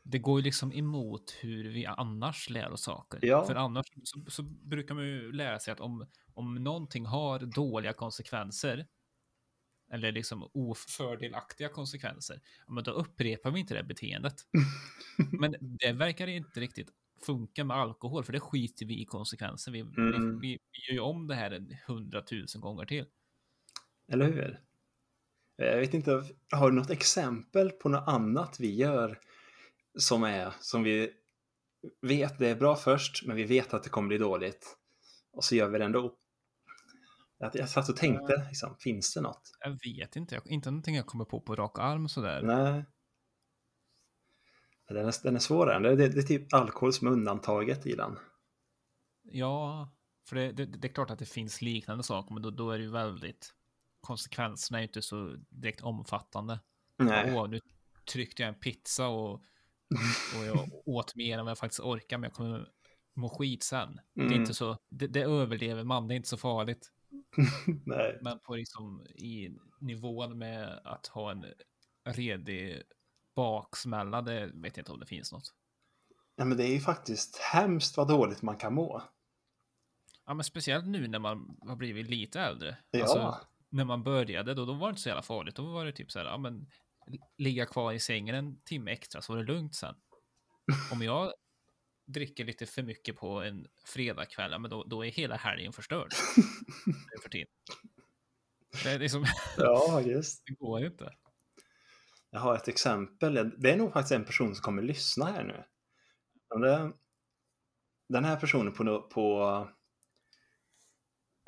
Speaker 2: Det går ju liksom emot hur vi annars lär oss saker.
Speaker 1: Ja.
Speaker 2: För annars så, så brukar man ju lära sig att om, om någonting har dåliga konsekvenser eller liksom ofördelaktiga konsekvenser, men då upprepar vi inte det beteendet. men det verkar inte riktigt funka med alkohol, för det skiter vi i konsekvenser. Vi,
Speaker 1: Mm.
Speaker 2: vi, vi, gör ju om det här en hundratusen gånger till.
Speaker 1: Eller hur? Jag vet inte, har du något exempel på något annat vi gör som är, som vi vet det är bra först, men vi vet att det kommer bli dåligt. Och så gör vi det ändå. Jag, jag satt och tänkte, liksom, finns det något?
Speaker 2: Jag vet inte, jag, inte någonting jag kommer på på rak arm sådär.
Speaker 1: Nej. Den är, den är svårare. Det, det, det är typ alkohol som är undantaget i den.
Speaker 2: Ja, för det, det, det är klart att det finns liknande saker, men då, då är det ju väldigt konsekvenserna är ju inte så direkt omfattande.
Speaker 1: Nej.
Speaker 2: Åh, nu tryckte jag en pizza och, och jag åt mer än vad jag faktiskt orkar, men jag kommer må skit sen. Det är
Speaker 1: Mm.
Speaker 2: inte så, det, det överlever man, det är inte så farligt.
Speaker 1: Nej.
Speaker 2: Men på liksom i nivån med att ha en redig baksmälla, det vet jag inte om det finns något.
Speaker 1: Ja, men det är ju faktiskt hemskt vad dåligt man kan må.
Speaker 2: Ja, men speciellt nu när man har blivit lite äldre.
Speaker 1: Ja.
Speaker 2: Alltså, när man började, då, då var det inte så jävla farligt. Då var det typ så här, ja men ligga kvar i sängen en timme extra så var det lugnt sen. Om jag dricker lite för mycket på en fredagkväll, ja, men då, då är hela helgen förstörd. För tiden. Det, är liksom,
Speaker 1: Ja, just.
Speaker 2: det går ju inte.
Speaker 1: Jag har ett exempel. Det är nog faktiskt en person som kommer lyssna här nu. Den här personen på, på...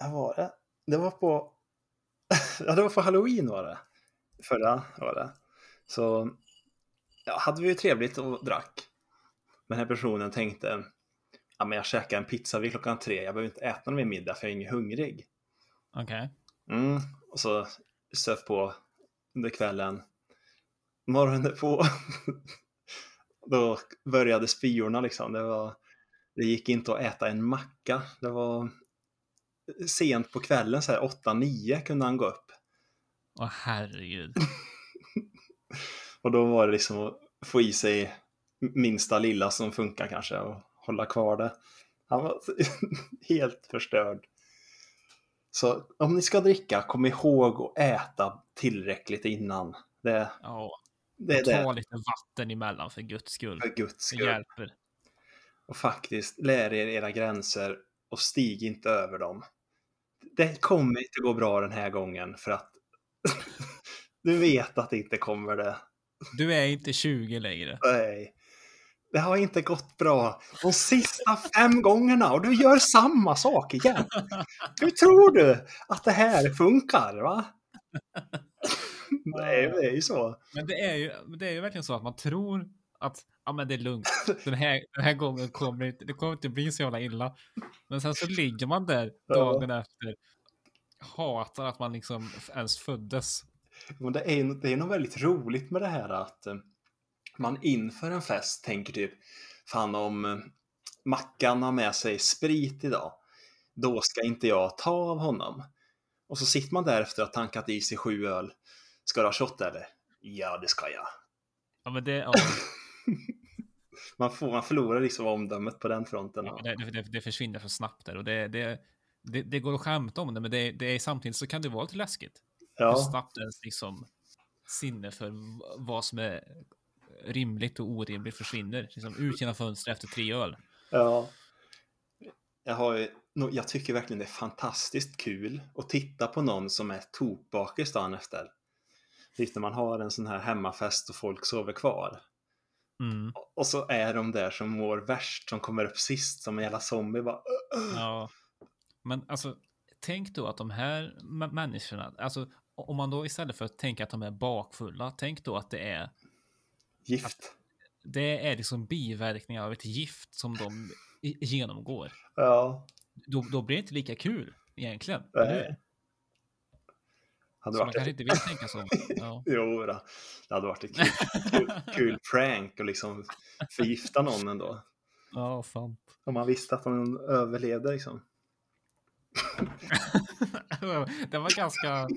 Speaker 1: Vad var det? Det var på... ja, det var på Halloween var det. Förra var det. Så ja, hade vi ju trevligt och drack. Men den här personen tänkte ja, men jag käkar en pizza vid klockan tre. Jag behöver inte äta någon mer middag för jag är ingen hungrig.
Speaker 2: Okej.
Speaker 1: Mm, och så söp på under kvällen. Morgonen på. då började spyorna liksom. Det, var, det gick inte att äta en macka. Det var sent på kvällen, så här 8-9 kunde han gå upp.
Speaker 2: Åh herregud.
Speaker 1: Och då var det liksom att få i sig minsta lilla som funkar kanske och hålla kvar det. Han var helt förstörd. Så om ni ska dricka, kom ihåg att äta tillräckligt innan. Det,
Speaker 2: Ja,
Speaker 1: det är
Speaker 2: ta
Speaker 1: det,
Speaker 2: lite vatten emellan för guds skull.
Speaker 1: för guds
Speaker 2: Det
Speaker 1: skull.
Speaker 2: hjälper.
Speaker 1: Och faktiskt, lär er era gränser och stig inte över dem. Det kommer inte gå bra den här gången för att du vet att det inte kommer det.
Speaker 2: Du är inte 20 längre.
Speaker 1: Nej. Det har inte gått bra de sista fem gångerna och du gör samma sak igen. Hur tror du att det här funkar? va? Nej, det är ju så.
Speaker 2: Men det är ju, det är ju verkligen så att man tror att ja, men det är lugnt. Den här, den här gången kommer det det kommer inte bli så jävla illa. Men sen så ligger man där
Speaker 1: Ja.
Speaker 2: dagen efter. Hatar att man liksom ens föddes.
Speaker 1: Men det är, det är något väldigt roligt med det här att eh, man inför en fest tänker typ Fan om eh, Mackan har med sig sprit idag Då ska inte jag ta av honom. Och så sitter man där efter att ha tankat i sig sju öl. Ska du ha shot eller? Ja det ska jag.
Speaker 2: Ja, men det, ja,
Speaker 1: Man, får, man förlorar liksom omdömet på den fronten
Speaker 2: ja, det, det, det försvinner så snabbt där och det, det, det, det går att skämta om det, men det, det är samtidigt så kan det vara lite läskigt. Hur
Speaker 1: Ja,
Speaker 2: snabbt ens liksom sinne för vad som är rimligt och orimligt försvinner. Liksom ut genom fönstret efter tre öl.
Speaker 1: ja jag, har, jag tycker verkligen det är fantastiskt kul att titta på någon som är tokbakis dagen efter. Lite när man har en sån här hemmafest och folk sover kvar.
Speaker 2: Mm.
Speaker 1: Och så är de där som mår värst, som kommer upp sist som en jävla zombie. Bara,
Speaker 2: Ja. Men alltså, tänk då att de här mä- människorna, alltså om man då istället för att tänka att de är bakfulla, tänk då att det är,
Speaker 1: gift.
Speaker 2: det är liksom biverkningar av ett gift som de genomgår.
Speaker 1: Ja,
Speaker 2: Då, då blir det inte lika kul egentligen.
Speaker 1: Nej. hade
Speaker 2: Så man kanske
Speaker 1: ett,
Speaker 2: inte vill tänka så. Ja.
Speaker 1: jo, då. det hade varit ett kul, kul, kul prank och liksom förgifta någon ändå.
Speaker 2: Ja, fan.
Speaker 1: Om man visste att de överlevde liksom.
Speaker 2: det var ganska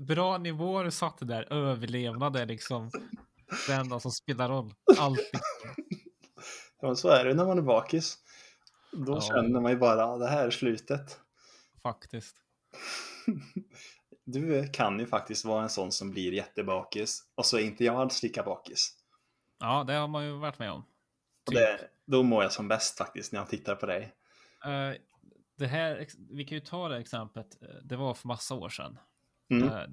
Speaker 2: bra nivåer du satte där. Överlevnad är liksom det enda som spelar roll. Alltid.
Speaker 1: Ja, men så är det när man är bakis. Då
Speaker 2: Ja.
Speaker 1: känner man ju bara, "Ah, det här är slutet.
Speaker 2: Faktiskt.
Speaker 1: Du kan ju faktiskt vara en sån som blir jättebakis och så är inte jag alls lika bakis.
Speaker 2: Ja, det har man ju varit med om.
Speaker 1: Och det, då mår jag som bäst faktiskt när jag tittar på dig.
Speaker 2: Eh, det här, vi kan ju ta det exemplet. eh, Det var för massa år sedan.
Speaker 1: Mm.
Speaker 2: Eh,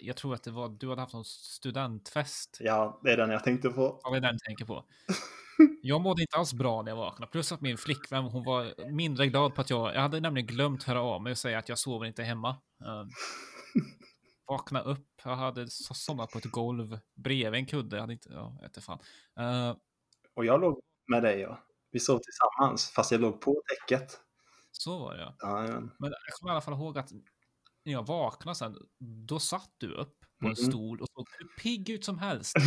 Speaker 2: jag tror att det var, du hade haft någon studentfest.
Speaker 1: Ja, det är den jag tänkte på.
Speaker 2: Ja, det är den jag tänker på. Jag mådde inte alls bra när jag vaknade. Plus att min flickvän, hon var mindre glad på att jag, jag hade nämligen glömt höra av mig och säga att jag sover inte hemma. Uh, vakna upp, jag hade so- somnat på ett golv bredvid en kudde. Jag hade inte, ja, jag inte fan. Eh,
Speaker 1: Och jag låg med dig ja. Vi sov tillsammans, fast jag låg på täcket.
Speaker 2: så var det ja.
Speaker 1: Men
Speaker 2: jag kommer i alla fall ihåg att när jag vaknade sen, då satt du upp på en stol och såg hur pigg ut som helst.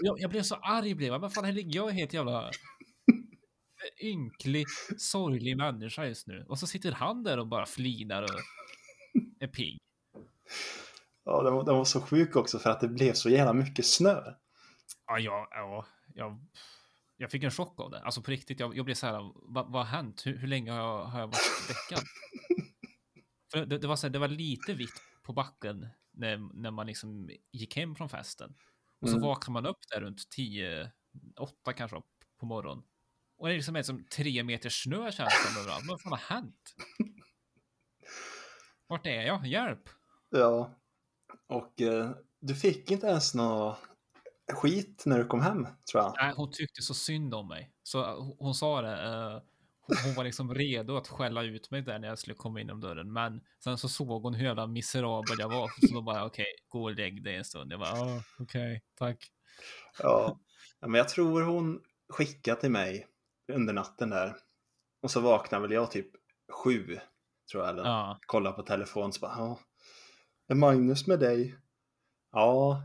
Speaker 2: Jag, jag blev så arg blev jag. Men fan, här ligger jag helt jävla ynklig, sorglig människa just nu. Och så sitter han där och bara flinar och är pigg.
Speaker 1: ja, den, var, den var så sjuk också för att det blev så jävla mycket snö.
Speaker 2: Ja, ja, ja, jag, jag fick en chock av det. Alltså på riktigt, jag, jag blev så här, vad, vad har hänt? Hur, hur länge har jag, har jag varit däckad? För det, det, var så här, det var lite vitt på backen när, när man liksom gick hem från festen. Och så
Speaker 1: Mm.
Speaker 2: vaknar man upp där runt 10, 8 kanske på morgonen. Och det är liksom som tre meter snö känns det överallt. Men vad fan har hänt? Vart är jag? Hjälp!
Speaker 1: Ja. Och eh, du fick inte ens nå skit när du kom hem, tror jag.
Speaker 2: Nej, hon tyckte så synd om mig. Så eh, hon, hon sa det. eh, hon, var liksom redo att skälla ut mig där när jag skulle komma inom dörren. Men sen så såg hon hur jävla miserabel jag var. Så då bara okej, gå och lägg dig en stund. Jag bara ah, okej, tack.
Speaker 1: Ja. ja. Men jag tror hon skickade till mig under natten där. Och så vaknade väl jag typ sju, tror jag. Eller
Speaker 2: Ja,
Speaker 1: kollade på telefon så bara, ja. Är Magnus med dig? Ja.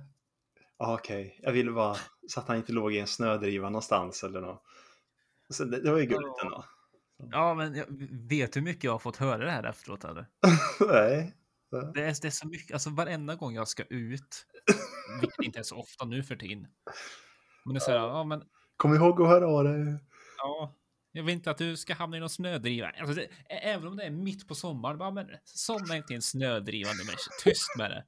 Speaker 1: ah, okej, jag ville bara så att han inte låg i en snödriva någonstans eller något. Så det, det var ju gulligt
Speaker 2: Ja.
Speaker 1: ändå.
Speaker 2: Ja, men jag vet du hur mycket jag har fått höra det här efteråt eller?
Speaker 1: Nej.
Speaker 2: Det är, det är så mycket, alltså varenda gång jag ska ut, vilket inte är så ofta nu för tiden. Men det är så här, ja men,
Speaker 1: Kom ihåg att höra av dig.
Speaker 2: ja, jag vill inte att du ska hamna i någon snödriva. Alltså det, även om det är mitt på sommaren, bara, men somna inte i en snödrivande människa. Tyst med det.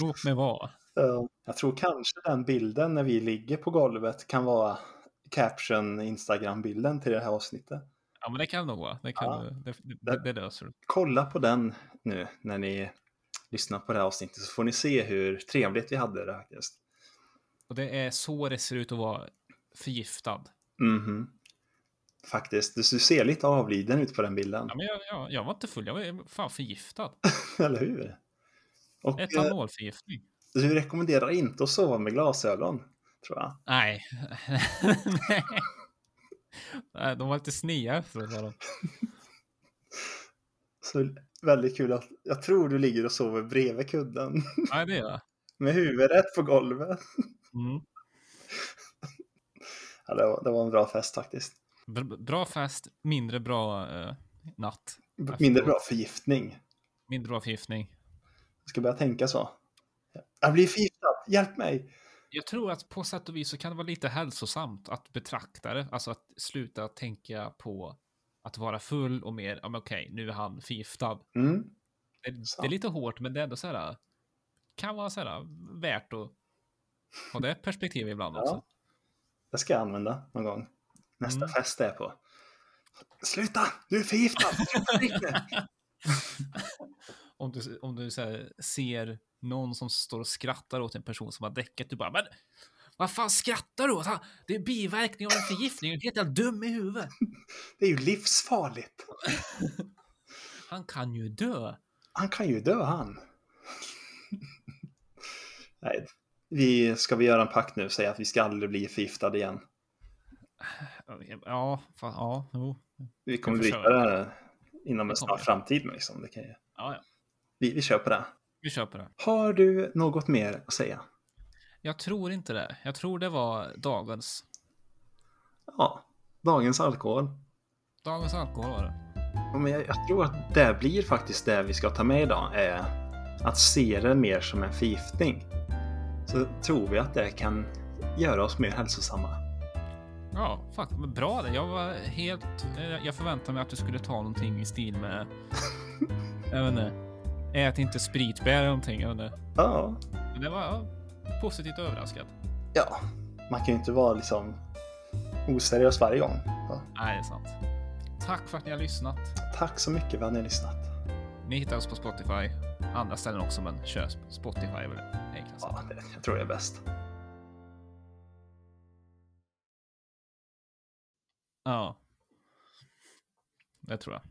Speaker 2: Låt mig vara.
Speaker 1: Ja, Jag tror kanske den bilden när vi ligger på golvet kan vara caption Instagram-bilden till det här avsnittet.
Speaker 2: Ja, men det kan nog vara. Det, kan
Speaker 1: Ja.
Speaker 2: du, det, det, det löser du.
Speaker 1: Kolla på den nu när ni lyssnar på det här avsnittet så får ni se hur trevligt vi hade det faktiskt.
Speaker 2: Och det är så det ser ut att vara förgiftad.
Speaker 1: Mhm. Faktiskt, du ser lite avliden ut på den bilden.
Speaker 2: Ja, men jag, jag, jag var inte full, jag var fan förgiftad.
Speaker 1: Eller hur? Och eh,
Speaker 2: Etanolförgiftning.
Speaker 1: du rekommenderar inte att sova med glasögon, tror jag.
Speaker 2: Nej. Nej, de var lite snea efteråt. Var de.
Speaker 1: Så väldigt kul att jag tror du ligger och sover bredvid kudden
Speaker 2: Nej, det gör jag.
Speaker 1: med huvudet på golvet.
Speaker 2: Mm.
Speaker 1: Ja, det, var, det var en bra fest faktiskt.
Speaker 2: Br- Bra fest, mindre bra eh, natt.
Speaker 1: Mindre bra förgiftning.
Speaker 2: Mindre bra förgiftning.
Speaker 1: Jag ska börja tänka så. Jag blir förgiftad, hjälp mig!
Speaker 2: Jag tror att på sätt och vis så kan det vara lite hälsosamt att betrakta det, alltså att sluta tänka på att vara full och mer, ja men okej, nu är han förgiftad.
Speaker 1: Mm.
Speaker 2: Det, det är lite hårt, men det är ändå så här, kan vara så här värt att ha det perspektivet ibland också.
Speaker 1: Ja. Det ska jag använda någon gång. Nästa
Speaker 2: Mm.
Speaker 1: fest är jag på. Sluta! Du är förgiftad! Sluta!
Speaker 2: Om du, om du här, ser någon som står och skrattar åt en person som har däckat, du bara, men vad fan skrattar du åt? Det är biverkning av en förgiftning, du är helt jävla dum i huvudet.
Speaker 1: Det är ju livsfarligt.
Speaker 2: Han kan ju dö.
Speaker 1: Han kan ju dö han. Nej, vi, ska vi göra en pakt nu och säga att vi ska aldrig bli förgiftade igen?
Speaker 2: Ja, fan, ja, jo.
Speaker 1: Vi kommer bryta det här inom en snar framtid. Liksom. Det kan ju...
Speaker 2: Ja, ja.
Speaker 1: Vi, vi kör på det.
Speaker 2: Vi köper det.
Speaker 1: Har du något mer att säga?
Speaker 2: Jag tror inte det. Jag tror det var dagens.
Speaker 1: Ja, dagens alkohol.
Speaker 2: Dagens alkohol var det.
Speaker 1: Ja, Men jag, jag tror att det blir faktiskt det vi ska ta med idag. Är att se det mer som en förgiftning. Så tror vi att det kan göra oss mer hälsosamma.
Speaker 2: Ja, fuck, bra det. Jag var helt... eh, Jag förväntade mig att du skulle ta någonting i stil med... jag vet inte. Ät inte spritbär eller någonting. Inte.
Speaker 1: Ja,
Speaker 2: Men det var ja, positivt överraskad.
Speaker 1: ja. Man kan ju inte vara liksom oseriös varje gång. Ja.
Speaker 2: Nej, det är sant. Tack för att ni har lyssnat.
Speaker 1: Tack så mycket för att ni har lyssnat.
Speaker 2: Ni hittar oss på Spotify. Andra ställen också, men kör Spotify är väl.
Speaker 1: Ja, det, jag tror det är bäst.
Speaker 2: Ja. Det tror jag.